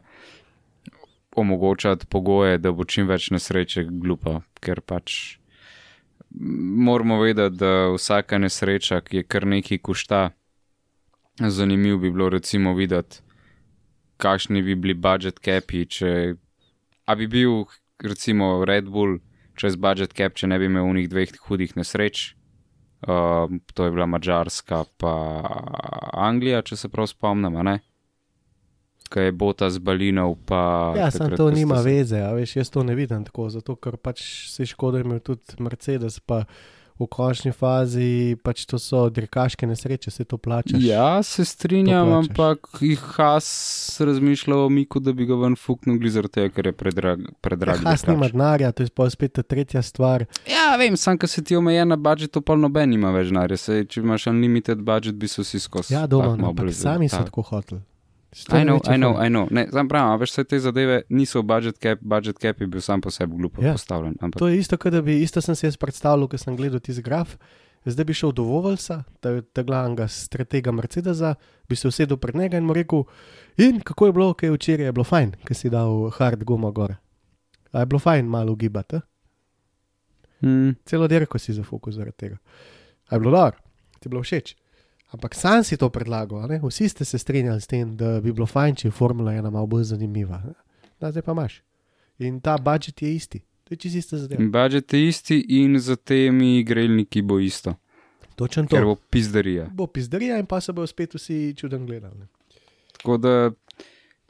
omogočati pogoje, da bo čim več nesreče glupa, ker pač moramo vedeti, da vsaka nesreča, ki je kar nekaj košta, zanimivo bi bilo recimo videti, kakšni bi bili budget capi, če a bi bil recimo Red Bull čez budget cap, če ne bi imel unih dveh hudih nesreč. Uh, to je bila Mačarska, pa Anglija, če se prav spomnim, ne? Kaj je bota z Balinov. Pa Ja, ko to nima se- veze, veš, jaz to ne vidim tako, zato ker pač se škoda imel tudi Mercedes, pa v končni fazi pač to so dirkaške nesreče, se to plačaš. Ja, se strinjam, ampak jih Has razmišlja o Miku, da bi ga ven fuknil, glih zaradi tega, ker je predrag. predrag Has dirkač. nima denarja, to je pa spet ta tretja stvar. Ja, vem, sam, ker se ti omejen na budžet, to pa noben ima več denarja. Če imaš unlimited budžet, bi se vsi skozi. Ja, dobro, ampak sami so ta- tako hoteli. I know, I know, I know. Ne, sam pravim, veš, vse te zadeve niso v budget cap, budget cap je bil sam po sebi glupo Ja. ja. postavljen. Ampak, To je isto, kot da bi, isto sem si jaz predstavljal, ko sem gledal tisti graf. Zdaj bi šel do Vovalsa, tega glavnega stratega Mercedesa, bi se usedel pred njega in mu rekel: In kako je bilo, kaj je včeraj, je bilo fajn, ker si dal hard gumo gor. A je bilo fajn malo ugibati, eh? hmm, celo dirko si zafokus zaradi tega. A je bilo dobro, ti je bilo všeč. Ampak sam si to predlagal, ne? vsi ste se strinjali s tem, da bi bilo fajn, če je Formula 1 malo bolj zanimiva. Da, zdaj pa imaš. In ta budžet je isti, to je čisto ista zadeva. budžet je isti in za temi grelniki bo isto, Točen to. ker bo pizderija. bo pizderija in pa se bodo spet vsi čuden gledali. ne. Tako da,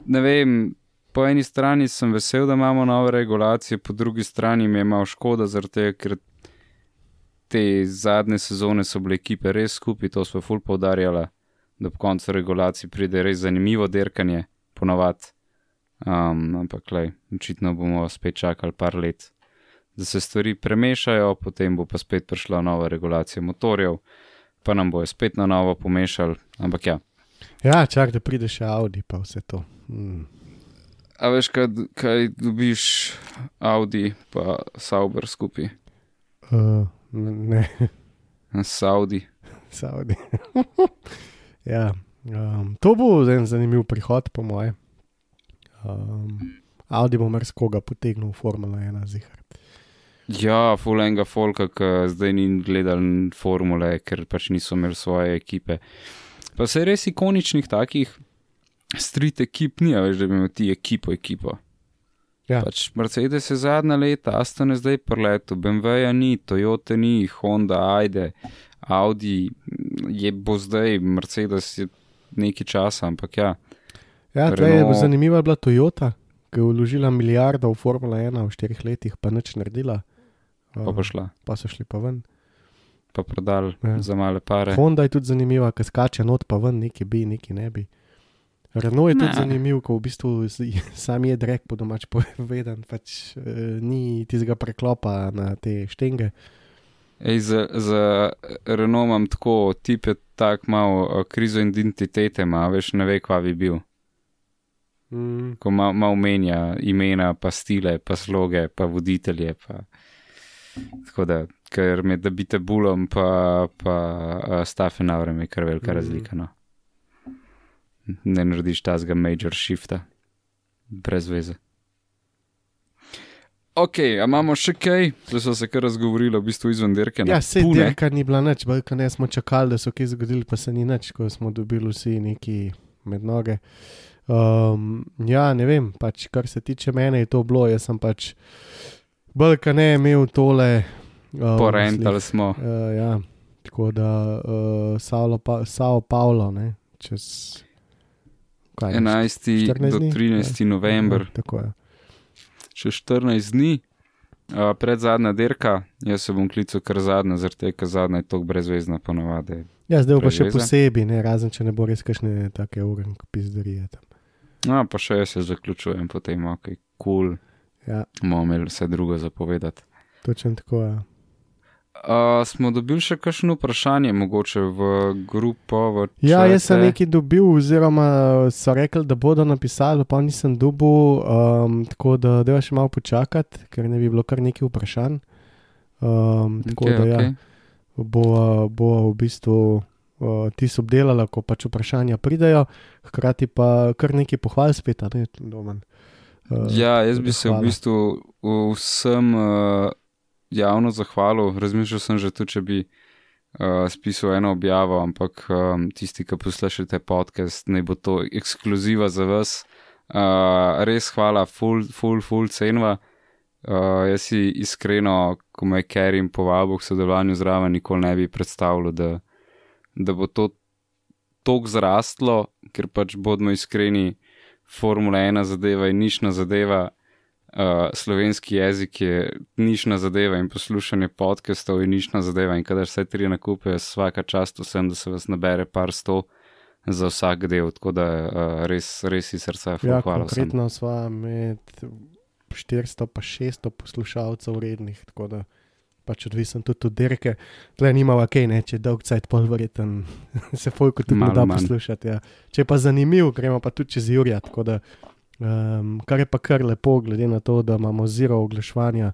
ne vem, po eni strani sem vesel, da imamo nove regulacije, po drugi strani mi je malo škoda, tega, ker te zadnje sezone so bile ekipe res skupaj, to smo ful poudarjali, da po koncu regulacij pride res zanimivo derkanje, ponovadi. Um, ampak, lej, očitno bomo spet čakali par let, da se stvari premešajo, potem bo pa spet prišla nova regulacija motorjev, pa nam bojo spet na novo pomešali. Ampak ja, Ja, čak da pride še Audi, pa vse to. Mm. A veš, kaj, kaj dobiš Audi pa Sauber skupaj? Uh, ne, Saudi. Saudi. ja, um, to bo en zanimiv prihod, po moje. Um, Audi bo marsikoga potegnil v Formula 1 zihar. Ja, fulenga folka, ki zdaj ni gledal formule, ker pač niso imeli svoje ekipe. Pa se res ikoničnih takih street ekip ni, veš, da bi imel ti ekipo, ekipo. Ja. Pač Mercedes je zadnja leta, Aston je zdaj preletu, BMW-ja ni, Toyota ni, Honda, ajde, Audi je bo zdaj, Mercedes je nekaj časa, ampak ja. Ja, tle je Renault- zanimiva bila Toyota, ki je vložila milijardo v Formula 1 v štirih letih, pa nič naredila. Pa pa šla, pa so šli pa ven. pa prodal Ja. ja. za male pare. Honda je tudi zanimiva, ker skače not pa ven, neki bi, neki ne bi. Renault je tudi Ne. zanimiv, ko v bistvu z- sam je drek po domač povedan, pač eh, ni tistega preklopa na te štenge. Ej, za, za Renault imam tako, tip je tak malo uh, krizo identitete, ima, veš, ne ve, kva bi bil. Mm. Ko malo ma menja imena, pa stile, pa sloge, pa voditelje. Pa. Tako da, ker med da bite bulom, pa, pa uh, Stafenavrem je kar velika mm. razlika. No. Ne narediš tazga major shifta, brez veze. Ok, a imamo še kaj? Zdaj so se kar razgovorili, v bistvu izven dirke. Ja, se pune. dirka ni bila nič, bolj ne smo čakali, da so kaj zgodili, pa se ni nič, ko smo dobili vsi neki med noge. Um, ja, ne vem, pač kar se tiče mene, je to bilo, jaz sem pač bolj ne imel tole. Um, Porentali smo. Uh, ja, tako da uh, Sao, pa, Sao Paulo, ne, čez kaj, 11. 14 do dni? 13. november, Ja, tako je. še 14 dni, uh, pred zadnja dirka, jaz se bom klical kar zadnja, zaradi tega, ker zadnja je tako brezvezna ponovadi. Ja, zdaj pa še posebej, ne, razen če ne bo res kakšne take ure, pizderije tam. No, pa še jaz se zaključujem, potem ok, kul, cool, Ja, bomo imeli vse drugo zapovedati. točno tako je. Uh, smo dobili še kakšno vprašanje, mogoče v grupo? V Ja, jaz sem nekaj dobil, oziroma so rekli, da bodo napisali, pa nisem dobil, um, tako da da še malo počakati, ker ne bi bilo kar nekaj vprašanj. Um, tako Okej, da ja, okej. bo, bo v bistvu uh, ti obdelala, ko pač vprašanja pridejo, hkrati pa kar nekaj pohval spet, a ne domen. Uh, Ja, jaz bi se v bistvu vsem uh, javno zahvalil. Razmišljal sem že tudi, če bi uh, spisal eno objavo, ampak um, tisti, ki poslušate podcast, naj bo to ekskluziva za vas. Uh, res hvala, full, full, full cenva. Uh, jaz si iskreno, ko me je Kerim povabil k sodelovanju zraven, nikoli ne bi predstavljal, da, da bo to tako zrastlo, ker pač bodimo iskreni, Formula 1 zadeva in nišna zadeva. Uh, slovenski jezik je nišna zadeva in poslušanje podcastov je nišna zadeva. In kadar vse tri nakupe, vsaka čast vsem, da se vas nabere par sto za vsak del. Tako da uh, res, res iz srca Ja, hvala. vsem. konkretno sva med 400 in 600 poslušalcev rednih, tako da pač odvisen tudi od dirke. Tle nimava kaj, ne, če je dolg cajt pol verjeten, se fojko tudi Malo da manj. poslušati. Ja. Če je pa zanimiv, gremo pa tudi čez Jurja. tako Da, um, kar je pa kar lepo, glede na to, da imamo zero oglaševanja.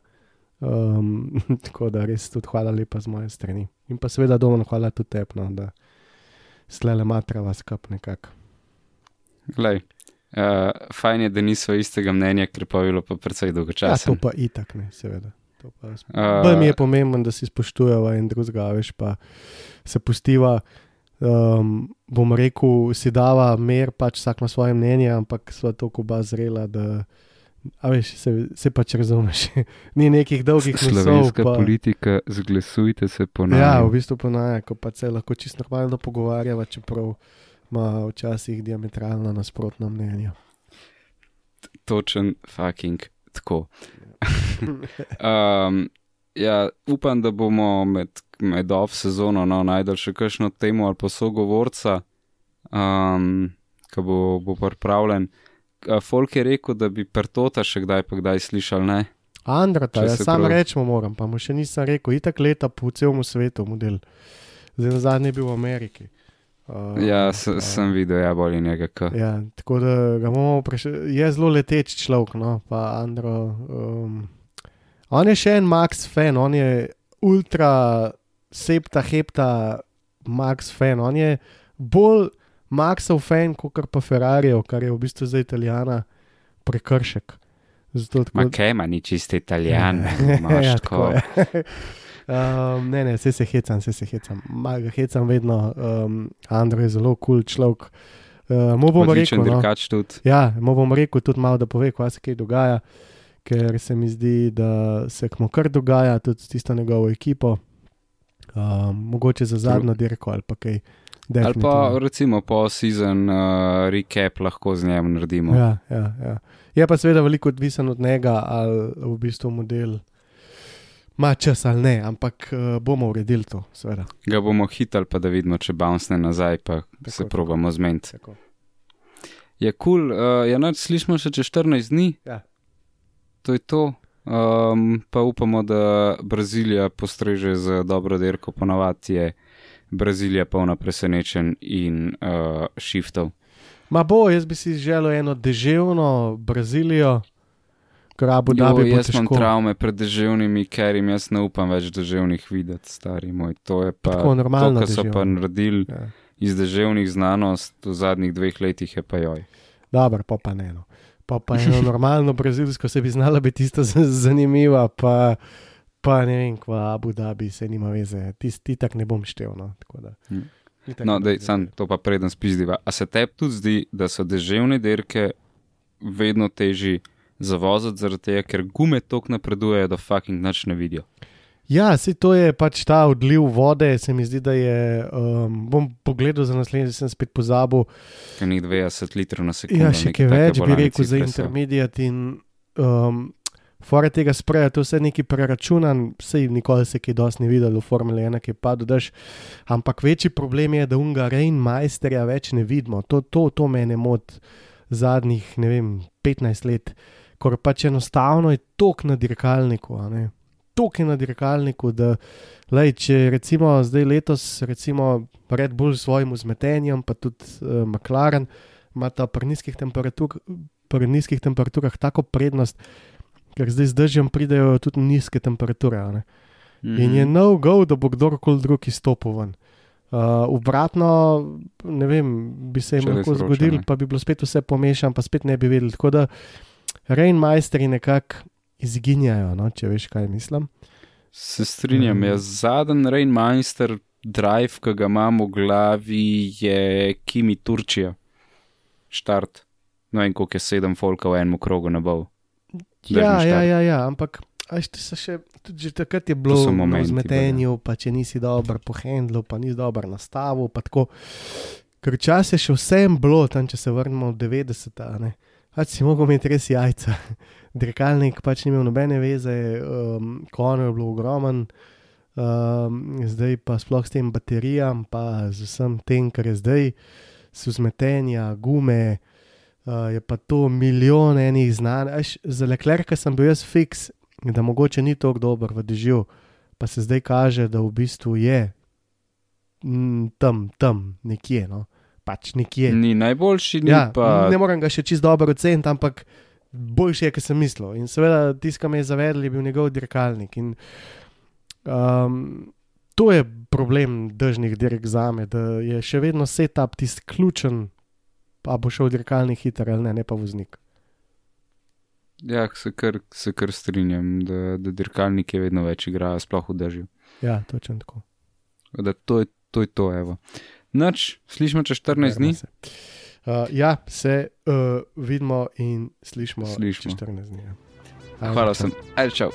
Um, tako da res tudi hvala lepa z moje strani. In pa seveda doma hvala tudi tepno, da slele matrava skup nekako. Glej, uh, fajn je, da niso istega mnenja, ker pa je bilo pa precej Ja, dolgočasno. to pa itak ne, seveda. Pa jaz- Uh, Bolj mi je pomembno, da si spoštujeva in drugega, veš pa se pustiva. Um, bom rekel, si dava mer, pač vsak ima svoje mnenje, ampak sva tako oba zrela, da veš, se, se pač razumeš. Ni nekih dolgih nosov. Slovenska Pa, politika, zglasujte se po nas. ja, v bistvu ponaja, ko pa se lahko čisto normalno pogovarjava, čeprav ima včasih diametralno nasprotno mnenje. Točen fucking tako. um, ja, upam, da bomo med, med off sezono no, najdel še kakšno temo ali pa sogovorca, um, ki bo, bo pripravljen. Folk je rekel, da bi pertota še kdaj pa kdaj slišal, ne? Andrata, se sam prav- rečemo moram, pa mu še nisem rekel, itak leta po celem svetu model. Zdaj na zadnje je bil v Ameriki. Uh, Ja, s, uh, sem videl, ja, bolj njega. K. Ja, tako da ga bomo vprašali. Je zelo leteč človek, no, pa Andro. Um, on je še en Max fan, on je ultra septa, hepta Max fan. On je bolj Maxov fan, kot pa Ferrarijev, kar je v bistvu za Italijana prekršek. Zato tako- Ma kaj, ma ni čist italijan, ja, imaš tako tako. je. Um, ne, ne, vse se hecam, vse se hecam. Ma ga hecam vedno. Um, Andrej je zelo kul cool človek. Uh, mu bom Odličen rekel, no, tudi. ja, mu bom rekel tudi malo, da pove, kaj se kaj dogaja, ker se mi zdi, da se mu kar dogaja, tudi s tisto njegovo ekipo. Um, mogoče za zadnjo dirko ali pa kaj. Ali pa definitivno. recimo po sezon uh, recap lahko z njim naredimo. Ja, ja, ja. Je pa seveda veliko odvisen od njega, ali v bistvu model ima čas ali ne, ampak uh, bomo uredili to, seveda. Ga bomo hitali, pa da vidimo, če bouncne nazaj, pa Tako, se probamo zmeniti. Je kul, cool, uh, ja, noč slišimo še čez 14 dni. Ja. To je to. Um, pa upamo, da Brazilija postreže z dobro dirko, ponavadi je Brazilija polna presenečenj in uh, shiftov. Ma bo, jaz bi si želel eno deževno Brazilijo, ker Abu Jo, Dhabi bo jaz imam težko. travme pred deževnimi, ker jim jaz ne upam več deževnih videti, stari moj. To je pa Tako normalno to, kar so pa deževno. naredili Ja. iz deževnih znanost v zadnjih dveh letih, je pa joj. Dobro, pa pa ne. No. Pa pa eno normalno brazilsko se bi znala biti z- zanimiva, pa, pa ne vem, kva Abu Dhabi se nima veze, ti tak ne bom štev. No. Hm. No, dej, sam to pa preden spizdiva. A se tebi tudi zdi, da so deževne dirke vedno težji zavoziti, zaradi tega, ker gume tok napredujejo, da fucking nič ne vidijo. Ja, se to je pač ta odliv vode, se mi zdi, da je. Um, bom pogledal za naslednji, sem spet pozabil. Ni 20 litrov na sekundo. Ja, še kaj več bi rekel za intermediat in um, fora tega spreja, to vse neki preračunan, sej nikoli se kaj dosti ni videl v Formule 1, ki pa dodaš. Ampak večji problem je, da unga Rein majsterja več ne vidimo. To, to, to mene moti zadnjih, ne vem, 15 let, ker pač enostavno je tok na dirkalniku. ne. Je na dirkalniku, da lej, če recimo zdaj letos, recimo Red Bull s svojim vzmetenjem, pa tudi uh, McLaren, ima ta pri nizkih, temperatur, pri nizkih temperaturah tako prednost, ker zdaj z dežjem pridejo tudi nizke temperature. a ne. In je Mhm. no go, da bo kdorkoli drug izstopil ven. Uh, obratno, ne vem, bi se jim lahko zgodilo, pa bi bilo spet vse pomešano, pa spet ne bi vedeli. Tako da Reinmajsteri nekako izginjajo, no, če veš, kaj mislim. Se strinjam, Mm. jaz zadnji Rainmeister drive, ki ga imam v glavi, je Kimi Turčija. Štart. No, in koliko je sedem folka v enem krogu na bol. Ja, ja, ja, ja, ampak a veš, to so še, tudi že takrat je bilo na momenti, vzmetenju, pa če nisi dobro pohendlil, pa nisi nastavil. pa tako. Ker čas je še vsem bilo, tam če se vrnemo v 90-ta, ne. Pač si mogel imeti res jajca. Dirkalnik pač ni imel nobene veze, um, konj je bilo ogromen, um, zdaj pa sploh s tem baterijam, pa z vsem tem, kar je zdaj, so zmetenja, gume, uh, je pa to milijon enih znanj. Eš, Za leklerka sem bil jaz fiks, da mogoče ni tako dober v dežju, pa se zdaj kaže, da v bistvu je mm, tam, tam, nekje. No. Pač nekje. Ni najboljši, ni Ja, pa. Ne morem ga še čist dobro oceniti, ampak boljši je, kot sem mislil. In seveda, tisto, kar me je zavedel, je bil njegov dirkalnik. In, um, to je problem držnih dirk za me, da je še vedno setup tisti ključen, pa bo šel dirkalnik hiter ali ne, ne pa voznik. Ja, se kar, se kar strinjam, da, da dirkalniki vedno več igrajo, sploh v dežju. Ja, točno tako. Da to je to, je to evo. Noč, slišimo čez 14 dni. Se. Uh, ja, se uh, vidimo in slišimo, Slišimo. čez 14 dni. ja. Hvala čau. sem. Ajde, čau.